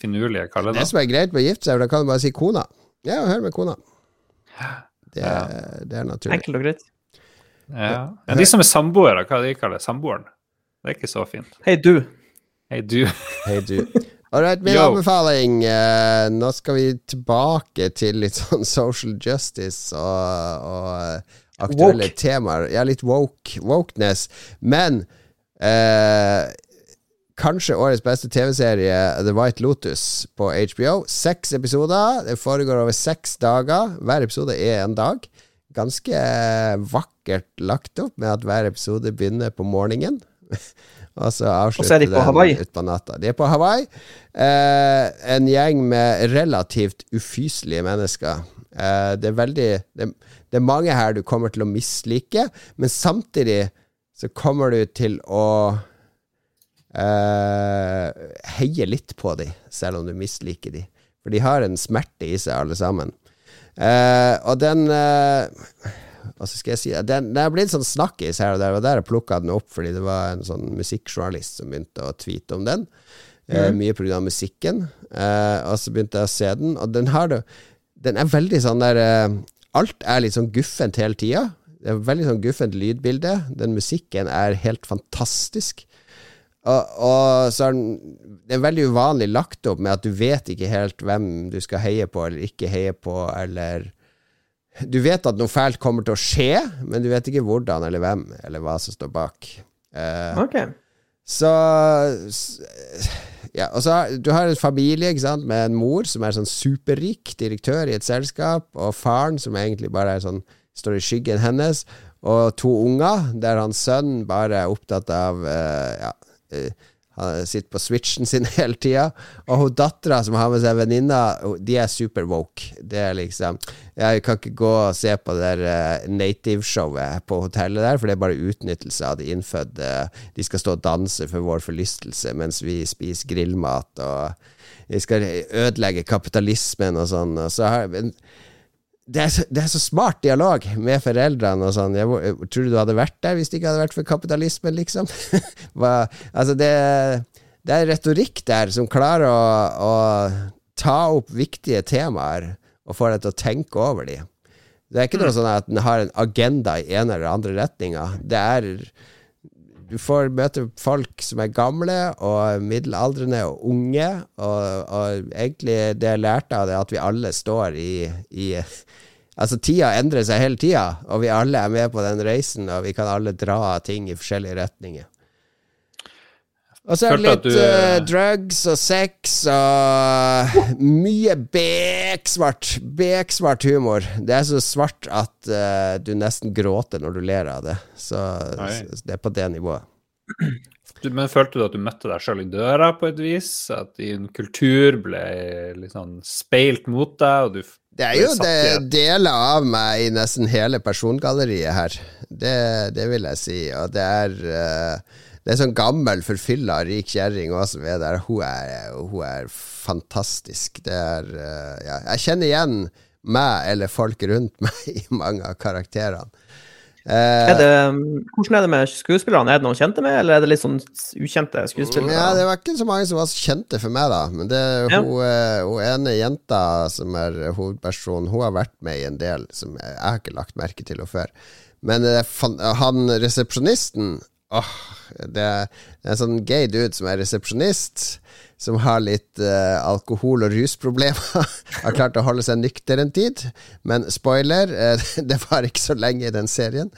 finurlige Det kallenavn. som er greit med å gifte seg, da kan du bare si kona. Ja, hør med kona. Det, Ja. det er naturlig. Enkelt og greit. Ja. De som er samboere, hva de kaller samboeren? Det er ikke så fint. Hei, du. Hei, du. Hei, du. Alright, min Yo. anbefaling. eh, nå skal vi tilbake til litt sånn social justice og, og eh, aktuelle Woke. temaer. Ja, litt woke, wokeness. Men eh, kanskje årets beste TV-serie, The White Lotus på HBO. Seks episoder. Det foregår over seks dager. Hver episode er en dag. Ganske vakkert lagt opp med at hver episode begynner på morgenen. Og så avslutter er de på Hawaii. den utpå natta. De er på Hawaii. Eh, en gjeng med relativt ufyselige mennesker. Eh, det er veldig det, det er mange her du kommer til å mislike, men samtidig så kommer du til å eh, heie litt på dem, selv om du misliker dem. For de har en smerte i seg, alle sammen. Eh, og den eh, Hva skal jeg si Den, den er blitt sånn snakkis her og der, og der jeg plukka den opp fordi det var en sånn musikkjournalist som begynte å tweete om den. Eh, mye pga. musikken. Eh, og så begynte jeg å se den, og den har det Den er veldig sånn der eh, Alt er litt sånn guffent hele tida. Det er veldig sånn guffent lydbilde. Den musikken er helt fantastisk. Og, og så er den, det er veldig uvanlig lagt opp med at du vet ikke helt hvem du skal heie på eller ikke heie på, eller Du vet at noe fælt kommer til å skje, men du vet ikke hvordan eller hvem, eller hva som står bak. Uh, okay. Så ja, og så Du har en familie ikke sant, med en mor som er sånn superrik direktør i et selskap, og faren som egentlig bare er sånn, står i skyggen hennes, og to unger, der hans sønn bare er opptatt av uh, ja, uh, han sitter på switchen sin hele tida. Og hun dattera som har med seg venninna, de er super woke. Det er liksom Jeg kan ikke gå og se på det der uh, native-showet på hotellet der, for det er bare utnyttelse av de innfødte. De skal stå og danse for vår forlystelse mens vi spiser grillmat, og de skal ødelegge kapitalismen og sånn. Og så har, men, det er, så, det er, så, smart dialog med foreldrene og sånn. Tror du du hadde vært der hvis det ikke hadde vært for kapitalismen, liksom? Hva, altså, det, det, er retorikk der som klarer å, å, ta opp viktige temaer og få deg til å tenke over dem. Det er ikke noe mm. sånn at den har en agenda i ene eller andre retninga. Det er du får møte folk som er gamle og middelaldrende og unge, og, og egentlig det jeg lærte av det, at vi alle står i, i Altså, tida endrer seg hele tida, og vi alle er med på den reisen, og vi kan alle dra ting i forskjellige retninger. Og så er det litt du... uh, drugs og sex og mye beksvart, beksvart humor. Det er så svart at uh, du nesten gråter når du ler av det. Så, så det er på det nivået. Du, men følte du at du møtte deg sjøl i døra på et vis? At din kultur ble litt sånn speilt mot deg? og du det er jo det deler av meg i nesten hele persongalleriet her. Det, det vil jeg si. Og det er uh, det er sånn gammel, forfylla rik kjerring òg som er der. Hun er, hun er fantastisk. Det er uh, ja. Jeg kjenner igjen meg eller folk rundt meg i mange av karakterene. Uh, er det, hvordan er det med skuespillerne? Er det noen kjente med, eller er det litt sånn ukjente skuespillere? Ja, Det var ikke så mange som var så kjente for meg, da. Men det ja. hun, uh, hun, ene jenta som er hovedpersonen, hun har vært med i en del som jeg, jeg har ikke lagt merke til henne før. Men han resepsjonisten Åh, det er en sånn gay dude som er resepsjonist, som har litt uh, alkohol- og rusproblemer. har klart å holde seg nykter en tid, men spoiler, uh, det var ikke så lenge i den serien.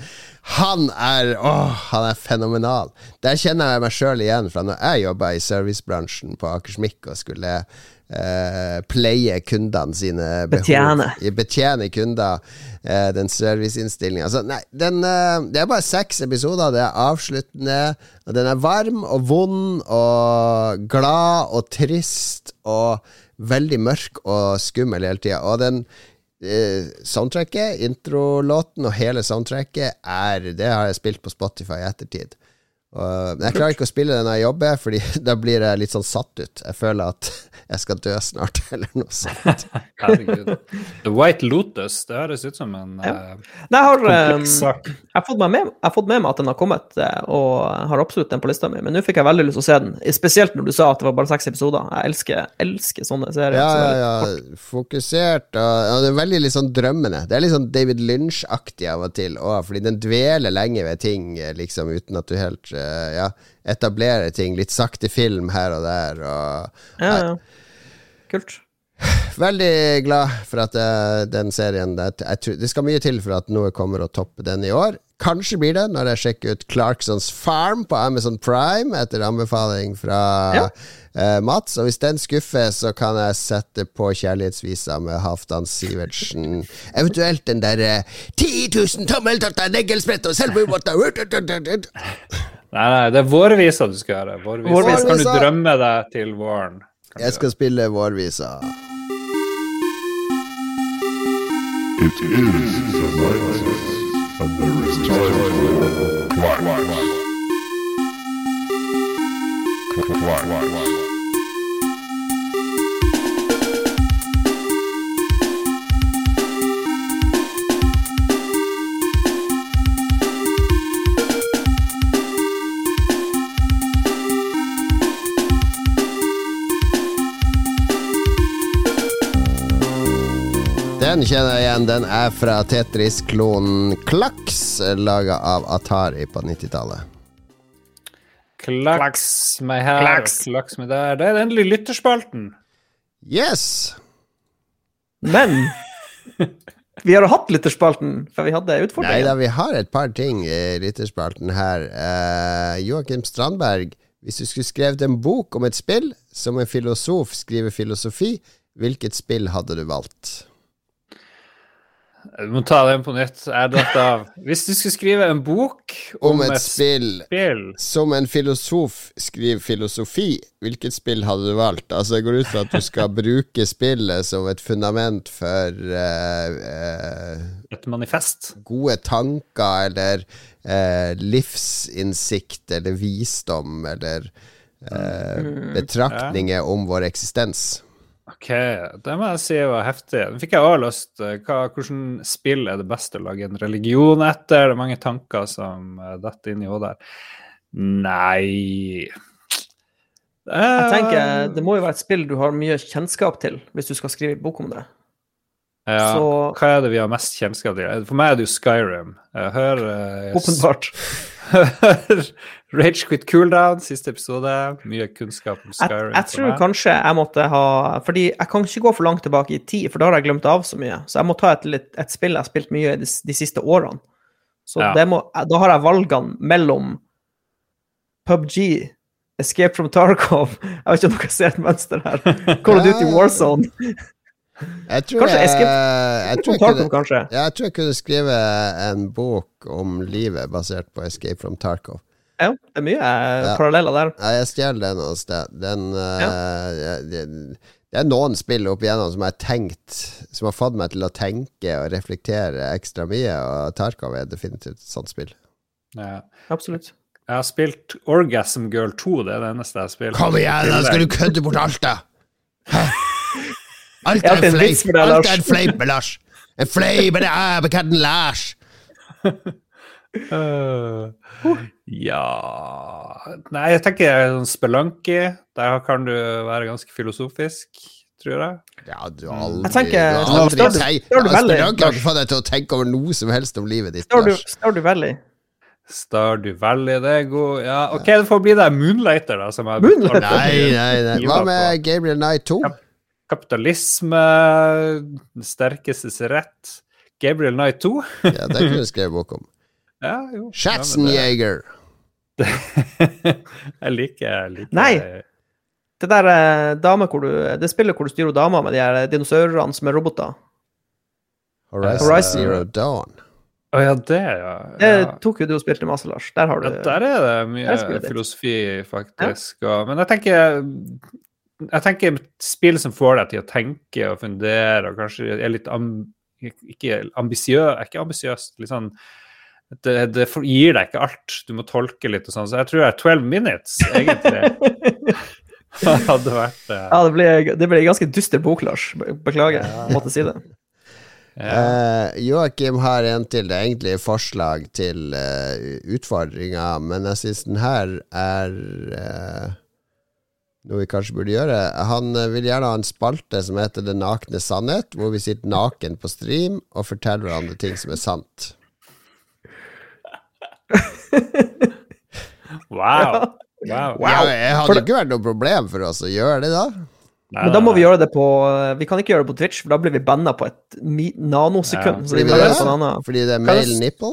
Han er åh, han er fenomenal. Der kjenner jeg meg sjøl igjen fra når jeg jobba i servicebransjen på Akersmikk og skulle uh, pleie kundene sine behov. Betjene. Betjene kunder eh, den serviceinnstillinga. Altså, nei, den, eh, det er bare seks episoder. Det er avsluttende. Og den er varm og vond og glad og trist og veldig mørk og skummel hele tida. Og den eh, soundtracket, introlåten og hele soundtracket, er Det har jeg spilt på Spotify i ettertid. Og, men jeg klarer ikke å spille det når jeg jobber, Fordi da blir jeg litt sånn satt ut. Jeg føler at jeg skal dø snart, eller noe sånt. Herregud. The White Lotus, det høres ut som en ja. uh, Nei, jeg, har, um, jeg, har fått med, jeg har fått med meg at den har kommet, eh, og har absolutt den på lista mi, men nå fikk jeg veldig lyst til å se den. Spesielt når du sa at det var bare seks episoder. Jeg elsker, elsker sånne serier. Ja, ja, ja. Fokusert og, og, det er veldig litt sånn drømmende. Det er litt sånn David Lynch-aktig av og til òg, fordi den dveler lenge ved ting, liksom, uten at du helt ja, etablere ting. Litt sakte film her og der. Og, ja, ja. Kult. Veldig glad for at uh, den serien det, jeg, det, skal mye til for at noe kommer å toppe den i år. Kanskje blir det når jeg sjekker ut Clarksons Farm på Amazon Prime etter anbefaling fra ja. uh, Mats. Og hvis den skuffer, så kan jeg sette på Kjærlighetsvisa med Halvdan Sivertsen. Eventuelt den derre uh, 10 000 tommeltotter, neglesprett og selvmordmåter Nei, nei, det er vårvisa du skal gjøre. Vårvisa. Vårvisa. Kan du drømme deg til våren? Jeg skal spille vårvisa. It is the night, and there is time for quack. Quack. Den kjenner jeg igjen. Den er fra Tetris-klonen Klaks, laga av Atari på 90-tallet. Klaks meg her Klaks. klaks meg der. Det er endelig lytterspalten. Yes! Men vi har hatt lytterspalten, for vi hadde Nei da, vi har et par ting i lytterspalten her. Uh, Joakim Strandberg, hvis du skulle skrevet en bok om et spill, som en filosof skriver filosofi, hvilket spill hadde du valgt? Du må ta den på nytt. Hvis du skulle skrive en bok Om om, et et spill spill som en filosof skriver filosofi, hvilket spill hadde du valgt? Altså, jeg går ut fra at du skal bruke spillet som et fundament for uh, uh, Et manifest. gode tanker eller uh, livsinnsikt eller visdom eller eh, betraktninger om vår eksistens. Ok, det må jeg si var heftig. Nå fikk jeg òg lyst. eh, Hva, hvordan spill er det best å lage en religion etter? Det er mange tanker som uh, detter inn i hodet her. Nei Jeg tenker Det må jo være et spill du har mye kjennskap til, hvis du skal skrive bok om det. Ja, så- Hva er det vi har mest kjennskap til? For meg er det jo Skyrim. Hør uh, Åpenbart. Rage Quit Cooldown, siste episode. Mye kunnskap om Skyrim. jeg jeg tror meg. kanskje jeg måtte ha Fordi jeg kan ikke gå for langt tilbake i tid, for da har jeg glemt av så mye. Så jeg må ta et, litt, et spill jeg har spilt mye de, de siste årene. Så Ja. må, da har jeg valgene mellom PubG, Escape from Tarkov Jeg vet ikke om dere ser et mønster her. Call of Duty Warzone. Jeg tror Kanskje jeg, Escape jeg, tror jeg, Tarkov, kunne, kanskje. ja, jeg tror jeg kunne skrive en bok om livet basert på Escape from Tarkov. Ja, det er mye eh, Ja. paralleller der. Ja, jeg stjeler den et sted. Den eh, det, det er noen spill opp igjennom som har tenkt Som har fått meg til å tenke og reflektere ekstra mye, og Tarkov er definitivt et sånt spill. Ja. Absolutt. Jeg har spilt Orgasm Girl 2, det er det eneste jeg har spilt. Kom igjen, da skal du kødde bort alt, da! Alt er en fleip. Alt er en fleip med Lars. En fleip med det er med katten Lars. Uh, ja Nei, jeg tenker sånn Spelunky. Der kan du være ganske filosofisk, tror jeg. Ja, du har aldri, tenker- du har aldri har fått deg til å tenke over noe som helst om livet ditt, Står. Stardew Valley. Stardew Valley, det er god Ja, OK, det får bli det Moonlighter, da. Moonlighter? Nei, nei, nei. Hva med Gabriel Knight 2? Kapitalisme, den sterkestes rett. Gabriel Knight 2. Ja, det kunne du skrevet bok om. Ja, jo. Schatzenjäger! Ja, jeg liker, jeg liker Nei. Det der eh, dame hvor du, det spillet hvor du styrer dama med de her dinosaurene som er roboter, Horizon, Horizon. Zero Dawn. Å ja, det, ja. det ja. tok jo du og spilte masse, Lars. Der har du Ja, der er det mye filosofi, faktisk. Og, men jeg tenker Jeg tenker spill som får deg til å tenke og fundere, og kanskje er litt am, ikke ambisiøs Ikke ambisiøst, litt sånn det, det gir deg ikke alt. Du må tolke litt og sånn. Så jeg tror det er 12 minutes, egentlig, hadde vært uh... Ja, det ble, det ble ganske dyster bok, Lars. Beklager, jeg måtte si det. ja. Uh, Joakim har en til. Det er egentlig forslag til uh, utfordringer, men jeg syns den her er noe vi kanskje burde gjøre. Han eh, vil gjerne ha en spalte som heter Det nakne sannhet, hvor vi sitter naken på stream og forteller hverandre ting som er sant. Wow. wow. Ja, det hadde ikke vært noe problem for oss å gjøre det, da. Nei, Men da må nei, vi gjøre det på Vi kan ikke gjøre det på Twitch, for da blir vi banna på et nanosekund. Ja. Gjøre det? det på. Fordi det er male nipple.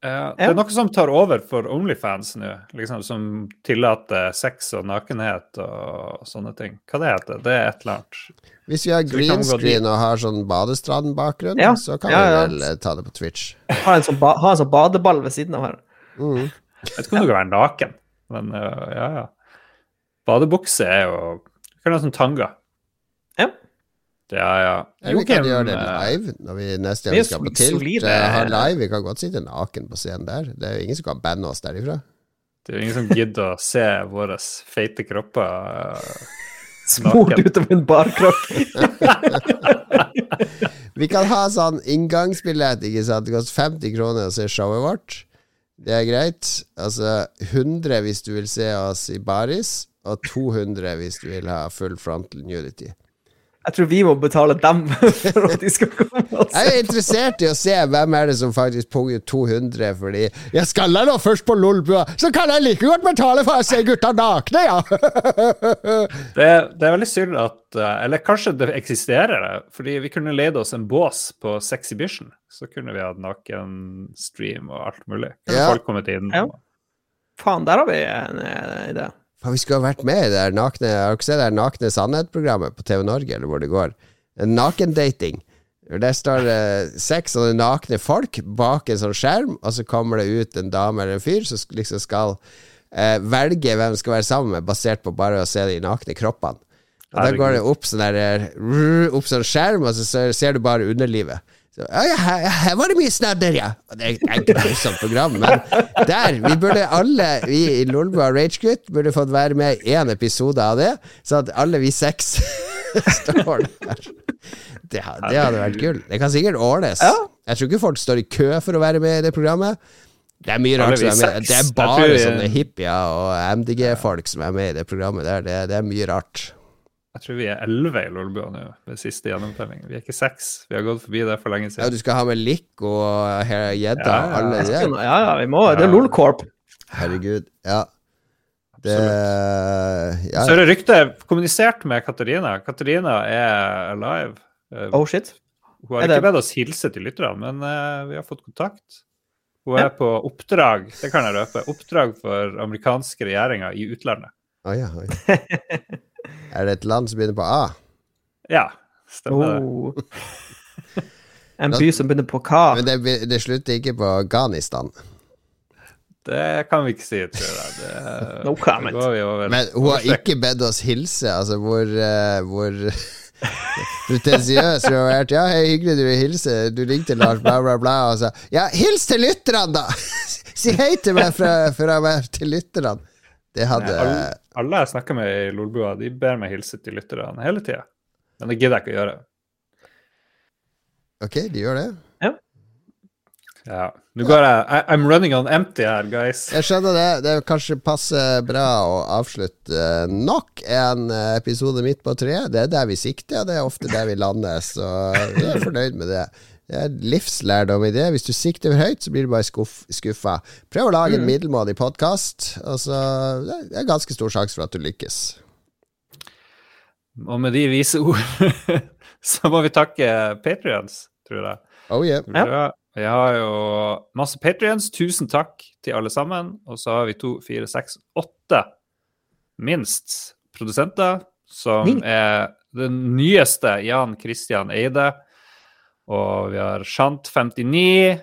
Ja, det er noe som tar over for Onlyfans nå, liksom, som tillater sex og nakenhet og sånne ting. Hva det heter det? er et eller annet. Hvis vi har vi green screen og har sånn badestrandbakgrunn, Ja, så kan ja, vi ja. vel eh, ta det på Twitch. Ha en sånn, ba ha en sånn badeball ved siden av her. Mm. Jeg vet ikke om du kan være naken, men uh, ja, ja. Badebukse er jo Du kan ha sånn tanga. Ja. Ja. Eller vi kan gjøre det eh, live når vi neste gang skal på Tilt. eh, ha live. Vi kan godt sitte naken på scenen der. Det er jo ingen som kan banne oss derifra. Det er jo ingen som gidder å se våre feite kropper. øh, Smurt utover en barkrakk. Vi kan ha sånn inngangsbillett, ikke sant. Det koster 50 kroner å se showet vårt. Det er greit. Altså 100 hvis du vil se oss i baris, og 200 hvis du vil ha full frontal nudity. Jeg tror vi må betale dem for at de skal komme og Jeg er interessert i å se hvem er det som faktisk punger 200 fordi Jeg skal da først på Lolbua, så kan jeg like godt betale for å se gutta nakne, ja! Det, det er veldig synd at eh, Eller kanskje det eksisterer, det. Fordi vi kunne leid oss en bås på Sexhibition. Så kunne vi hatt nakenstream og alt mulig. Kunne Ja. folk kommet inn. Ja. Faen, der har vi en eh, idé. Faen, vi skulle ha vært med i det der nakne Har dere sett det der Nakne sannhet-programmet på TV Norge, eller hvor det går? En Nakendating. Der står det seks sånne nakne folk bak en sånn skjerm, og så kommer det ut en dame eller en fyr som liksom skal eh, velge hvem skal være sammen med, basert på bare å se de nakne kroppene. Og Da går det opp sånn der eh, Opp sånn skjerm, og så ser du bare underlivet. Så, ja, her, her var det mye snadder, ja. Det er et grusomt program, men der Vi burde alle, vi i Lolbua Ragegutt, burde fått være med i én episode av det, så at alle vi seks står der. Det, det hadde vært gull. Det kan sikkert ordnes. Jeg tror ikke folk står i kø for å være med i det programmet. Det er mye rart som er med. Det er bare sånne hippier og MDG-folk som er med i det programmet der. Det, det er mye rart. Jeg tror vi er elleve i Lolbua nå, ved siste gjennomtelling. Vi er ikke seks. Vi har gått forbi det for lenge Ja, siden. du skal ha med Lick og he- gjedda Ja, alle de. Ja, ja, vi må Det er Lolcorp. Herregud. Ja. Det ja. Så er det rykte kommunisert med Katarina. Katarina er alive. Eh, Oh shit. Hun har det- ikke bedt oss hilse til lytterne, men uh, vi har fått kontakt. Hun er på oppdrag, det kan jeg røpe, oppdrag for amerikanske regjeringer i utlandet. Oi, ja, oi. Er det et land som begynner på A? Ja, stemmer det. Oh. En by som begynner på K. Men det, det slutter ikke på Afghanistan. Det kan vi ikke si, tror jeg. Det, No comment. går vi over. Men hun har ikke bedt oss hilse. Altså, hvor, uh, hvor pretensiøs hun har vært. Ja, hei, hyggelig du vil hilse. Du ringte Lars, bla, bla, bla, og sa Ja, hils til lytterne, da! si hei til meg fra, fra meg til lytterne. Det hadde alle, alle jeg snakker med i Lolbua, de ber meg hilse til lytterne hele tida. Men det gidder jeg ikke å gjøre. Ok, de gjør det. Ja. Nå går jeg I, I'm running on empty her, guys. Jeg skjønner det. Det kanskje passer bra å avslutte nok en eh, episode midt på treet. Det er der vi sikter, og det er ofte der vi lander, så vi er fornøyd med det. Det er livslærdom i det. Hvis du sikter for høyt, så blir du bare skuff, skuffa. Prøv å lage en middelmådig podkast, og så det er ganske stor sjanse for at du lykkes. Og med de vise ord så må vi takke Patrions, tror jeg. Oh yeah. Ja. Vi har jo masse Patrions. Tusen takk til alle sammen. Og så har vi to, fire, seks, åtte minst produsenter, som er den nyeste Jan Christian Eide. Og vi har Shant59,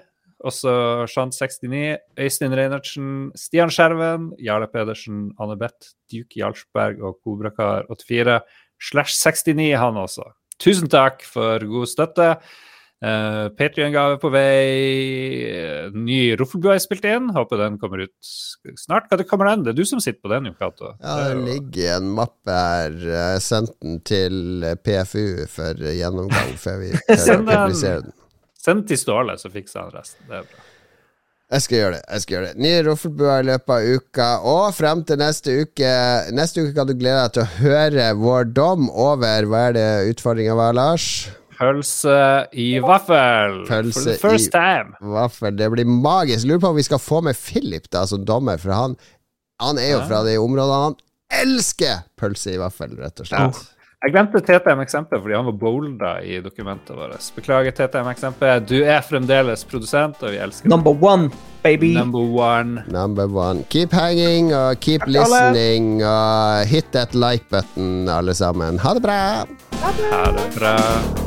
også Shant69, Øystein Reinertsen, Stian Skjerven, Jarle Pedersen, Anne Beth, Duke Jarlsberg og Kobrakar84 slash 69, han også. Tusen takk for god støtte. Uh, Patrion-gave på vei. eh, Ny Roffelbua er spilt inn. Håper den kommer ut snart. Hva kommer den? Det er du som sitter på den, Jon Cato. Ja, Det er ligger en mappe her. Jeg har sendt den til PFU for gjennomgang før vi publiserer den. Send til Ståle, så fikser han resten. Det er bra. Jeg skal gjøre det. jeg skal gjøre det Ny Roffelbua i løpet av uka. Og frem til neste uke Neste uke kan du glede deg til å høre vår dom over Hva er det utfordringa var, Lars? Pølse i vaffel Pølse for first time. i- Vaffel. Det blir magisk. Lurer på om vi skal få med Philip da som dommer, for han, han er jo Ja. fra de områdene. Han elsker pølse i vaffel, rett og Ja. slett. Jeg glemte TTM-eksempel fordi han var bolda i dokumentet vårt. Beklager, TTM-eksempel. Du er fremdeles produsent, og vi elsker deg. Number one, baby. Number one. Number one. Keep hanging og keep Takk, alle. listening og hit that like button, alle sammen. Ha det bra! Ha det bra.